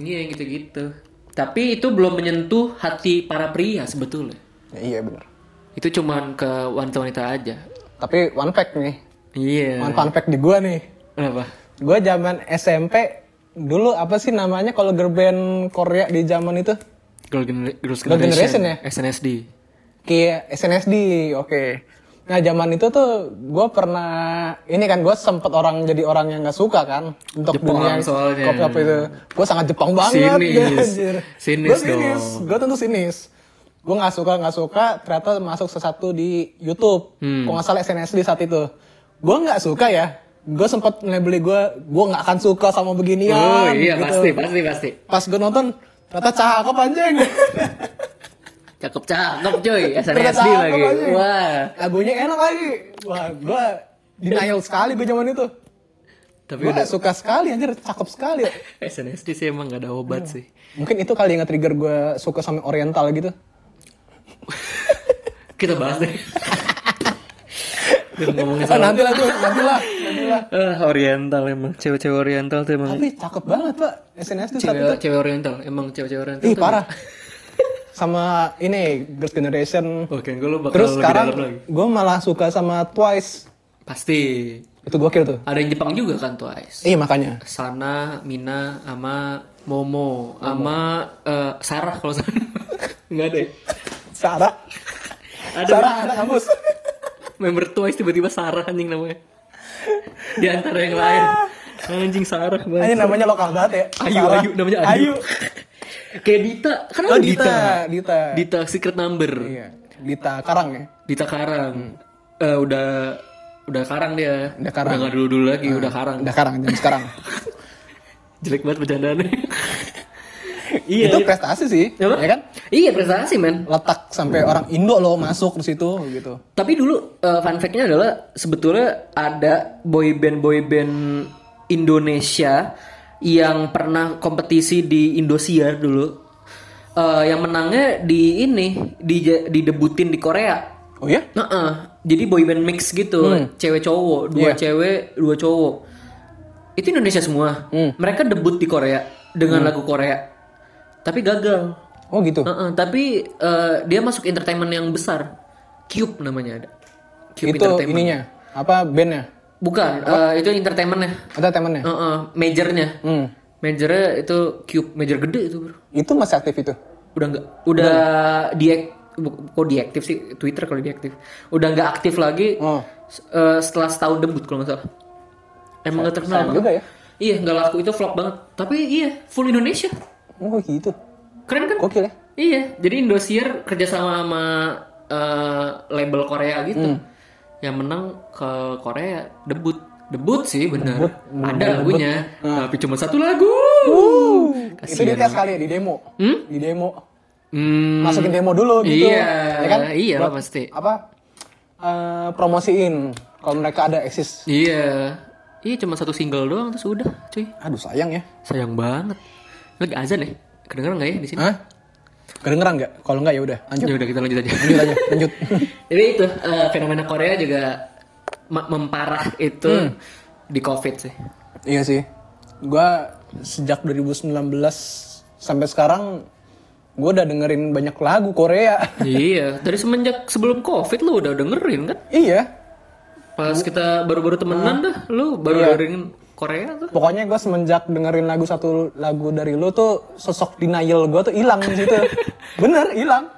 Iya gitu-gitu. Tapi itu belum menyentuh hati para pria sebetulnya. Ya, iya benar. Itu cuman ke wanita-wanita aja. Tapi one fact nih. Iya. One fun fact di gua nih. Kenapa? Gua zaman SMP dulu apa sih namanya kalau girl band Korea di zaman itu? Girl Gener- Girls Girl Generation, Generation ya? SNSD. Kayak SNSD, oke. Nah zaman itu tuh gue pernah ini kan gue sempet orang jadi orang yang nggak suka kan untuk Jepang dunia soalnya. K-pop itu. Gue sangat Jepang banget. Sinis. Sinis gue sinis. dong. Gue tentu sinis. Gue nggak suka nggak suka ternyata masuk sesuatu di YouTube. Hmm. Kalau nggak salah SNSD saat itu. Gue nggak suka ya. Gue sempet labeli gue, gue nggak akan suka sama beginian. Oh iya gitu. pasti pasti pasti. Pas gue nonton ternyata cakep anjing. Cakep cakep. Ternyata SNSD cakep lagi. anjing. Wah. Lagunya enak lagi. Wah, gua denial sekali gue zaman itu. Tapi Gue udah suka sekali anjir, cakep sekali. SNSD sih emang gak ada obat Iya. sih. Mungkin itu kali yang nge-trigger gue suka sama oriental gitu. Kita bahas deh. Ngomongin soal nanti lah tuh, nanti lah, Ah, oriental emang cewek-cewek oriental tuh emang Tapi cakep banget pak, SNSD saat itu. cewek cewek oriental emang cewek-cewek oriental Ih tuh- parah. Sama ini Girls Generation. Oke, gue lu bakal Terus lebih sekarang dalam lagi. gue malah suka sama Twice. Pasti. Itu gokil tuh. Ada yang Jepang juga kan Twice. Iya makanya. Sana, Mina, sama Momo, sama eh, Sarah kalau Sarah. Enggak ada. ya? Sarah. Ada Sarah ada kampus. member Twice tiba-tiba Sarah anjing namanya. Di antara yang lain. Anjing Sarah Ini banget. namanya lokal banget ya. Ayu, Sarah. Ayu namanya Ayu. Kayak Dita, kan Oh ada Dita, Dita. Dita Secret Number. Iya. Dita Karang ya. Dita Karang. Eh, udah udah Karang dia. Udah Karang. Udah gak dulu-dulu lagi, udah Karang. Udah Karang jam sekarang. Jelek banget bercandaannya. iya. itu iya. prestasi sih, Apa? ya kan? Iya prestasi men. Letak sampai orang Indo loh masuk di situ gitu. Tapi dulu eh, fun fact-nya adalah sebetulnya ada boy band boy band Indonesia yang pernah kompetisi di Indosiar dulu. Eh, yang menangnya di ini di didebutin di Korea. Oh ya? Nah, jadi boy band mix gitu, cewek cowok, dua Iya. cewek, dua cowok. Itu Indonesia semua. Mereka debut di Korea dengan lagu Korea. Tapi gagal. Oh gitu. Heeh, tapi eh, dia masuk entertainment yang besar. Cube namanya ada. Cube itu Entertainment. ininya. Apa bandnya? Bukan, eh, itu entertainmentnya. Atau temennya? Heeh, majornya. Hmm. Majornya itu Cube, major gede itu bro. Itu masih aktif itu. Udah nggak, udah diak, bu- kok diaktif sih Twitter kalau diaktif. Udah nggak aktif lagi Oh. eh, setelah setahun debut kalau nggak salah. Emang nggak terkenal sayang juga ya. Iya nggak laku itu flop banget. Tapi iya full Indonesia. Oh gitu. Keren kan? Gokil ya. Iya, jadi Indosiar kerjasama sama eh, label Korea gitu. Yang menang ke Korea debut. Debut sih bener. Ada lagunya, tapi cuma satu lagu. itu dia tes kali ya di demo. Hmm? Di demo. Hmm, Masukin demo dulu gitu. Iya, Ya kan? iya Buat pasti. Apa? eh, promosiin kalau mereka ada eksis. Iya. Iya cuma satu single doang terus udah, cuy. Aduh sayang ya. Sayang banget. Lagi azan ya? Kedengeran nggak ya di sini? Hah? Kedengeran nggak? Kalau nggak ya udah. Lanjut. Ya udah kita lanjut aja. Lanjut aja. Lanjut. Jadi itu eh, fenomena Korea juga memparah itu di COVID sih. iya sih. Gua sejak 2019 sampai sekarang gue udah dengerin banyak lagu Korea. iya, dari semenjak sebelum COVID lu udah dengerin kan? iya. Pas kita baru-baru temenan dah, lu baru dengerin Korea tuh. Pokoknya gue semenjak dengerin lagu satu lagu dari lu tuh sosok denial gue tuh hilang di situ. Bener hilang.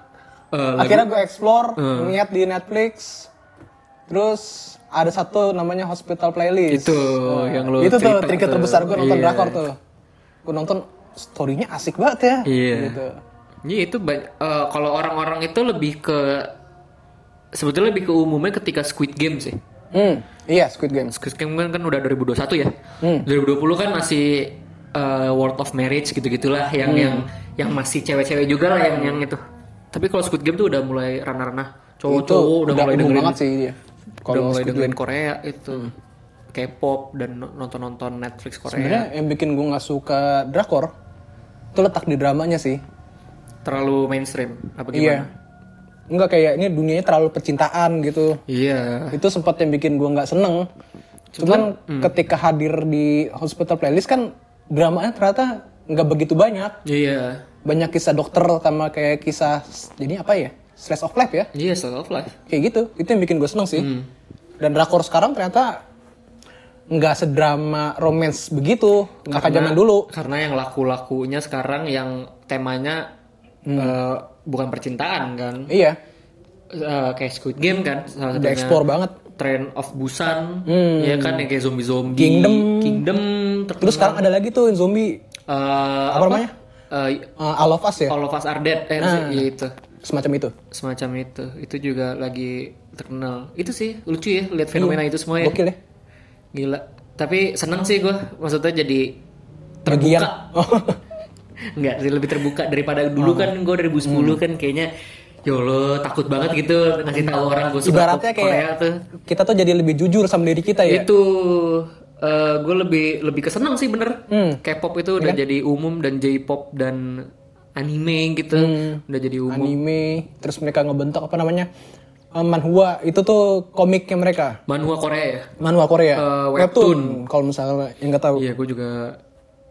Eh, Akhirnya gue explore, ngeliat di Netflix. Terus ada satu namanya Hospital Playlist. Itu yang lu itu tuh tuh. terbesar gue nonton Iya. drakor tuh. Gue nonton storynya asik banget ya. Iya. Gitu. Iya itu eh, kalau orang-orang itu lebih ke sebetulnya lebih ke umumnya ketika Squid Game sih. Hmm, iya Squid Game. Squid Game kan, kan udah 2021 ya. 2020 kan masih eh, World of Marriage gitu-gitulah yang yang yang masih cewek-cewek juga lah yang yang itu. Tapi kalau Squid Game tuh udah mulai ranah-ranah Itu cowok-cowok udah, mulai umum dengerin banget sih dia. udah Kalau mulai dengerin Korea itu. K-pop dan no- nonton-nonton Netflix Korea. Sebenarnya yang bikin gue nggak suka drakor itu letak di dramanya sih. Terlalu mainstream apa Iya. Enggak kayak ini dunianya terlalu percintaan gitu. Iya. Itu sempat yang bikin gua nggak seneng. Cuman ketika hadir di hospital playlist kan dramanya ternyata nggak begitu banyak. Iya. Banyak kisah dokter sama kayak kisah jadi apa ya? Slice of life ya. Iya, Slice of Life. Kayak gitu. Itu yang bikin gue seneng sih. Dan drakor sekarang ternyata nggak sedrama romance begitu. Nggak kayak zaman dulu. Karena yang laku-lakunya sekarang yang temanya eh, bukan percintaan kan. Iya. Eh, kayak Squid Game kan salah satunya. explore banget. Train of Busan, ya kan yang kayak zombie-zombie. Kingdom. Kingdom. Terus sekarang ada lagi tuh yang zombie. eh, Apa namanya? Eh, Uh, All of Us ya. All of Us Are Dead. Eh, ya itu. Semacam itu. Semacam itu. Itu juga lagi terkenal. Itu sih lucu ya lihat fenomena itu semua ya. Gokil ya. Gila. Tapi seneng sih gue. Maksudnya jadi terbuka. Oh. Enggak sih lebih terbuka daripada dulu kan gue 2010 Hmm. kan kayaknya ya Allah takut banget gitu ngasih tahu orang gue suka Ibaratnya Korea kayak tuh. kita tuh jadi lebih jujur sama diri kita ya. Itu gue lebih lebih kesenang sih bener. Hmm. K-pop itu Iya udah kan? jadi umum dan J-pop dan anime gitu Hmm. udah jadi umum. Anime, terus mereka ngebentuk apa namanya? eh, manhwa itu tuh komiknya mereka. Manhwa Korea ya. Manhwa Korea. Eh, webtoon kalau misalnya yang nggak tahu. Iya gue juga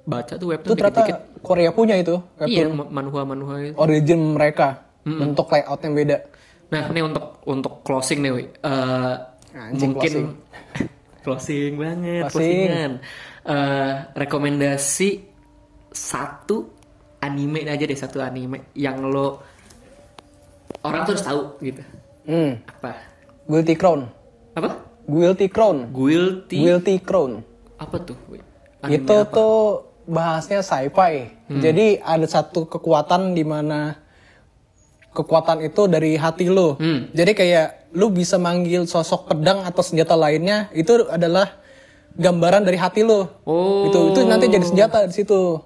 baca tuh itu webtoon ternyata dikit-dikit. Korea punya itu. Iya manhwa manhwa itu. Origin mereka. Bentuk layout yang beda. Nah, ini untuk untuk closing nih, Wi. Eh, Anjing, mungkin closing, banget, Closing. closingan. Eh, rekomendasi satu anime aja deh, satu anime yang lo orang tuh harus tahu gitu. Hmm. Apa? Guilty Crown. Apa? Guilty Crown. Guilty. Guilty Crown. Apa tuh? Anime itu apa? tuh bahasnya sci-fi. Jadi ada satu kekuatan di mana kekuatan itu dari hati lo. Hmm. Jadi kayak lu bisa manggil sosok pedang atau senjata lainnya itu adalah gambaran dari hati lo. Oh. Itu itu nanti jadi senjata di situ.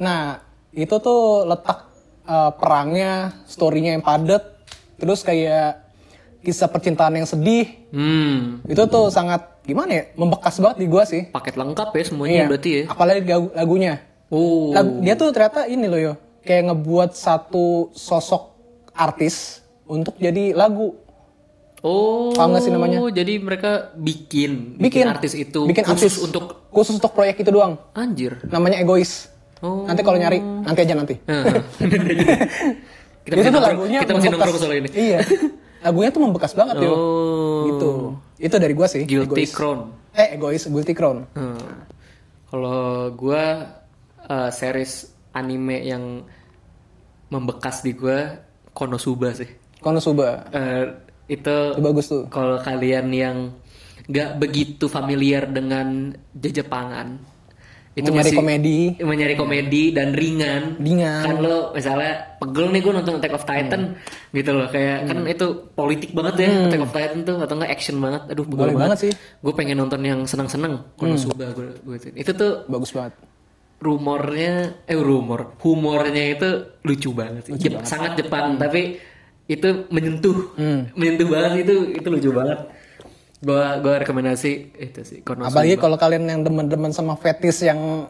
Nah, itu tuh letak uh, perangnya, storynya yang padat, terus kayak kisah percintaan yang sedih. Hmm. Itu tuh sangat gimana ya? Membekas banget di gua sih. Paket lengkap ya semuanya Iya. berarti ya. Apalagi lagu- lagunya. Oh. Lagu- dia tuh ternyata ini loh yo, kayak ngebuat satu sosok artis untuk jadi lagu. Oh. Paham sih namanya? Jadi mereka bikin Bikin artis itu bikin khusus artis untuk khusus untuk proyek itu doang. anjir. Namanya egois. Oh. Nanti kalau nyari, nanti aja nanti. Kita itu lagunya kita masih nongkrong soal ini. Iya. Lagunya tuh membekas banget yo. Oh. Gitu. Itu dari gua sih. Guilty egois. Crown. Eh, egois, guilty crown. Hmm. Kalau gua eh, series anime yang membekas di gua Konosuba sih. Konosuba. Eh, itu Itu bagus tuh. kalau kalian yang nggak begitu familiar dengan Jepangan itu Mencari masih komedi. mencari komedi dan ringan. Ringan. kan lo misalnya pegel nih gue nonton Attack of Titan gitu loh. Kayak kan itu politik banget ya Attack of Titan tuh atau enggak action banget. Aduh pegel Boleh banget. sih. gue pengen nonton yang senang-senang Konosuba gue gue itu. Itu tuh Bagus banget. rumornya eh rumor. Humornya itu lucu banget sih. Jep- sangat Jepang tapi itu menyentuh. Menyentuh banget itu itu lucu banget gua gua rekomendasi itu sih Konosuba. Apalagi kalau kalian yang demen-demen sama fetis yang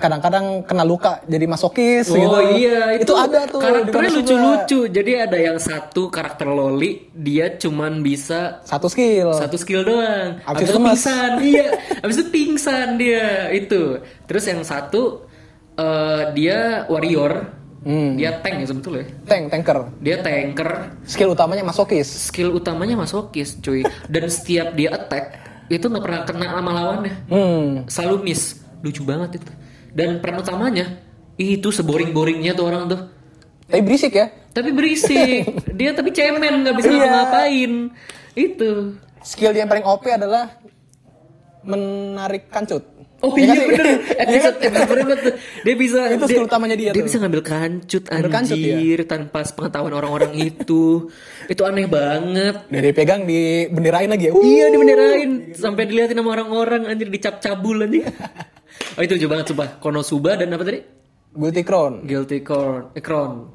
kadang-kadang kena luka jadi masokis Oh gitu. iya itu, ada tuh karakternya lucu-lucu. Jadi ada yang satu karakter loli dia cuman bisa Satu skill. satu skill doang. Abis abis itu itu pingsan iya. Abis itu pingsan dia itu. Terus yang satu eh, dia warrior Hmm. dia tank ya sebetulnya Tank, tanker. dia tanker Skill utamanya masokis. skill utamanya masokis cuy dan setiap dia attack itu nggak pernah kena sama lawannya Hmm. selalu miss lucu banget itu dan peran utamanya itu seboring boringnya tuh orang tuh Tapi berisik ya. tapi berisik dia tapi cemen nggak bisa Iya. ngapa-ngapain itu Skill dia yang paling OP adalah menarik kancut. Oh Ya iya kan sih? bener episode episode berapa tuh dia bisa Itu dia, utamanya dia dia tuh. bisa ngambil kancut Ngambil kancut, anjir tanpa pengetahuan orang-orang itu itu aneh banget Udah dipegang, dibenderain lagi ya. Uh. Iya dibenderain sampai dilihatin sama orang-orang anjir dicap cabul anjir. oh itu lucu banget sumpah. Konosuba dan apa tadi? Guilty Crown. Guilty Crown. Eh, Crown.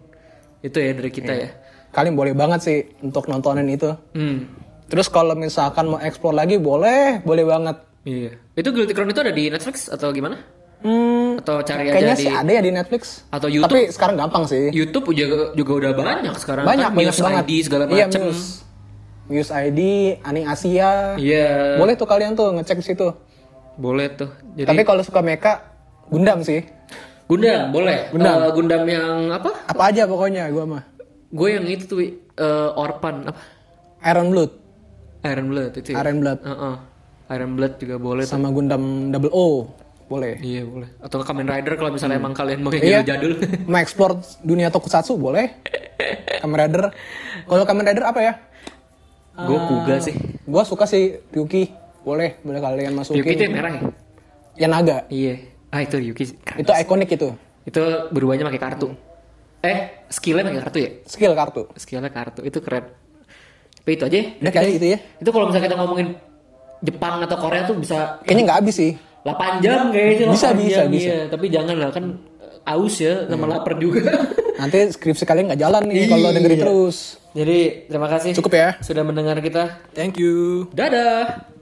Itu ya dari kita ya. Kalian boleh banget sih untuk nontonin itu. Hmm. Terus kalau misalkan mau explore lagi boleh, boleh banget. Iya. Itu Guilty Crown itu ada di Netflix atau gimana? Hmm, Atau cari aja kayaknya di sih ada ya di Netflix. atau YouTube? Tapi sekarang gampang sih. YouTube juga juga udah banyak sekarang. Banyak, kan? banyak News banget. ID segala Iya, macem. Muse. Muse ID, Aning Asia. Iya. Boleh tuh kalian tuh ngecek di situ. Boleh tuh. Jadi Tapi kalau suka mecha, Gundam sih. Gundam boleh. Gundam. Eh, Gundam yang apa? Apa aja pokoknya gua mah. Gue yang itu tuh eh, Orphan apa? Iron Blood, Iron Blood itu. ya? Iron Blood Heeh. Iron Blood juga boleh tuh. sama Gundam Double O. Boleh. Iya boleh. Atau Kamen Rider kalau misalnya emang kalian mau yang Iya. jadul. Mau explore dunia tokusatsu boleh. Kamen Rider. Kalau Kamen Rider apa ya? Gue kuga sih. Gua suka sih Ryuki. Boleh, boleh kalian masukin. Yuki itu yang merah ya? Yang naga. Iya. Ah itu Yuki. Keren. Itu ikonik itu. Itu berubahnya pakai kartu. Eh skillnya pakai kartu ya? Skill kartu. Skillnya kartu itu keren. Tapi itu aja. ya. Udah kayak gitu ya. Itu kalau misalnya kita ngomongin Jepang atau Korea tuh bisa Kayaknya nggak habis sih. 8 jam kayaknya. Bisa, 8 bisa, jam, bisa. Iya. Tapi jangan lah kan eh, aus ya sama lapar juga. Nanti skripsi kalian nggak jalan nih kalau dengerin terus. Jadi terima kasih Cukup ya. sudah mendengar kita. Thank you. Dadah.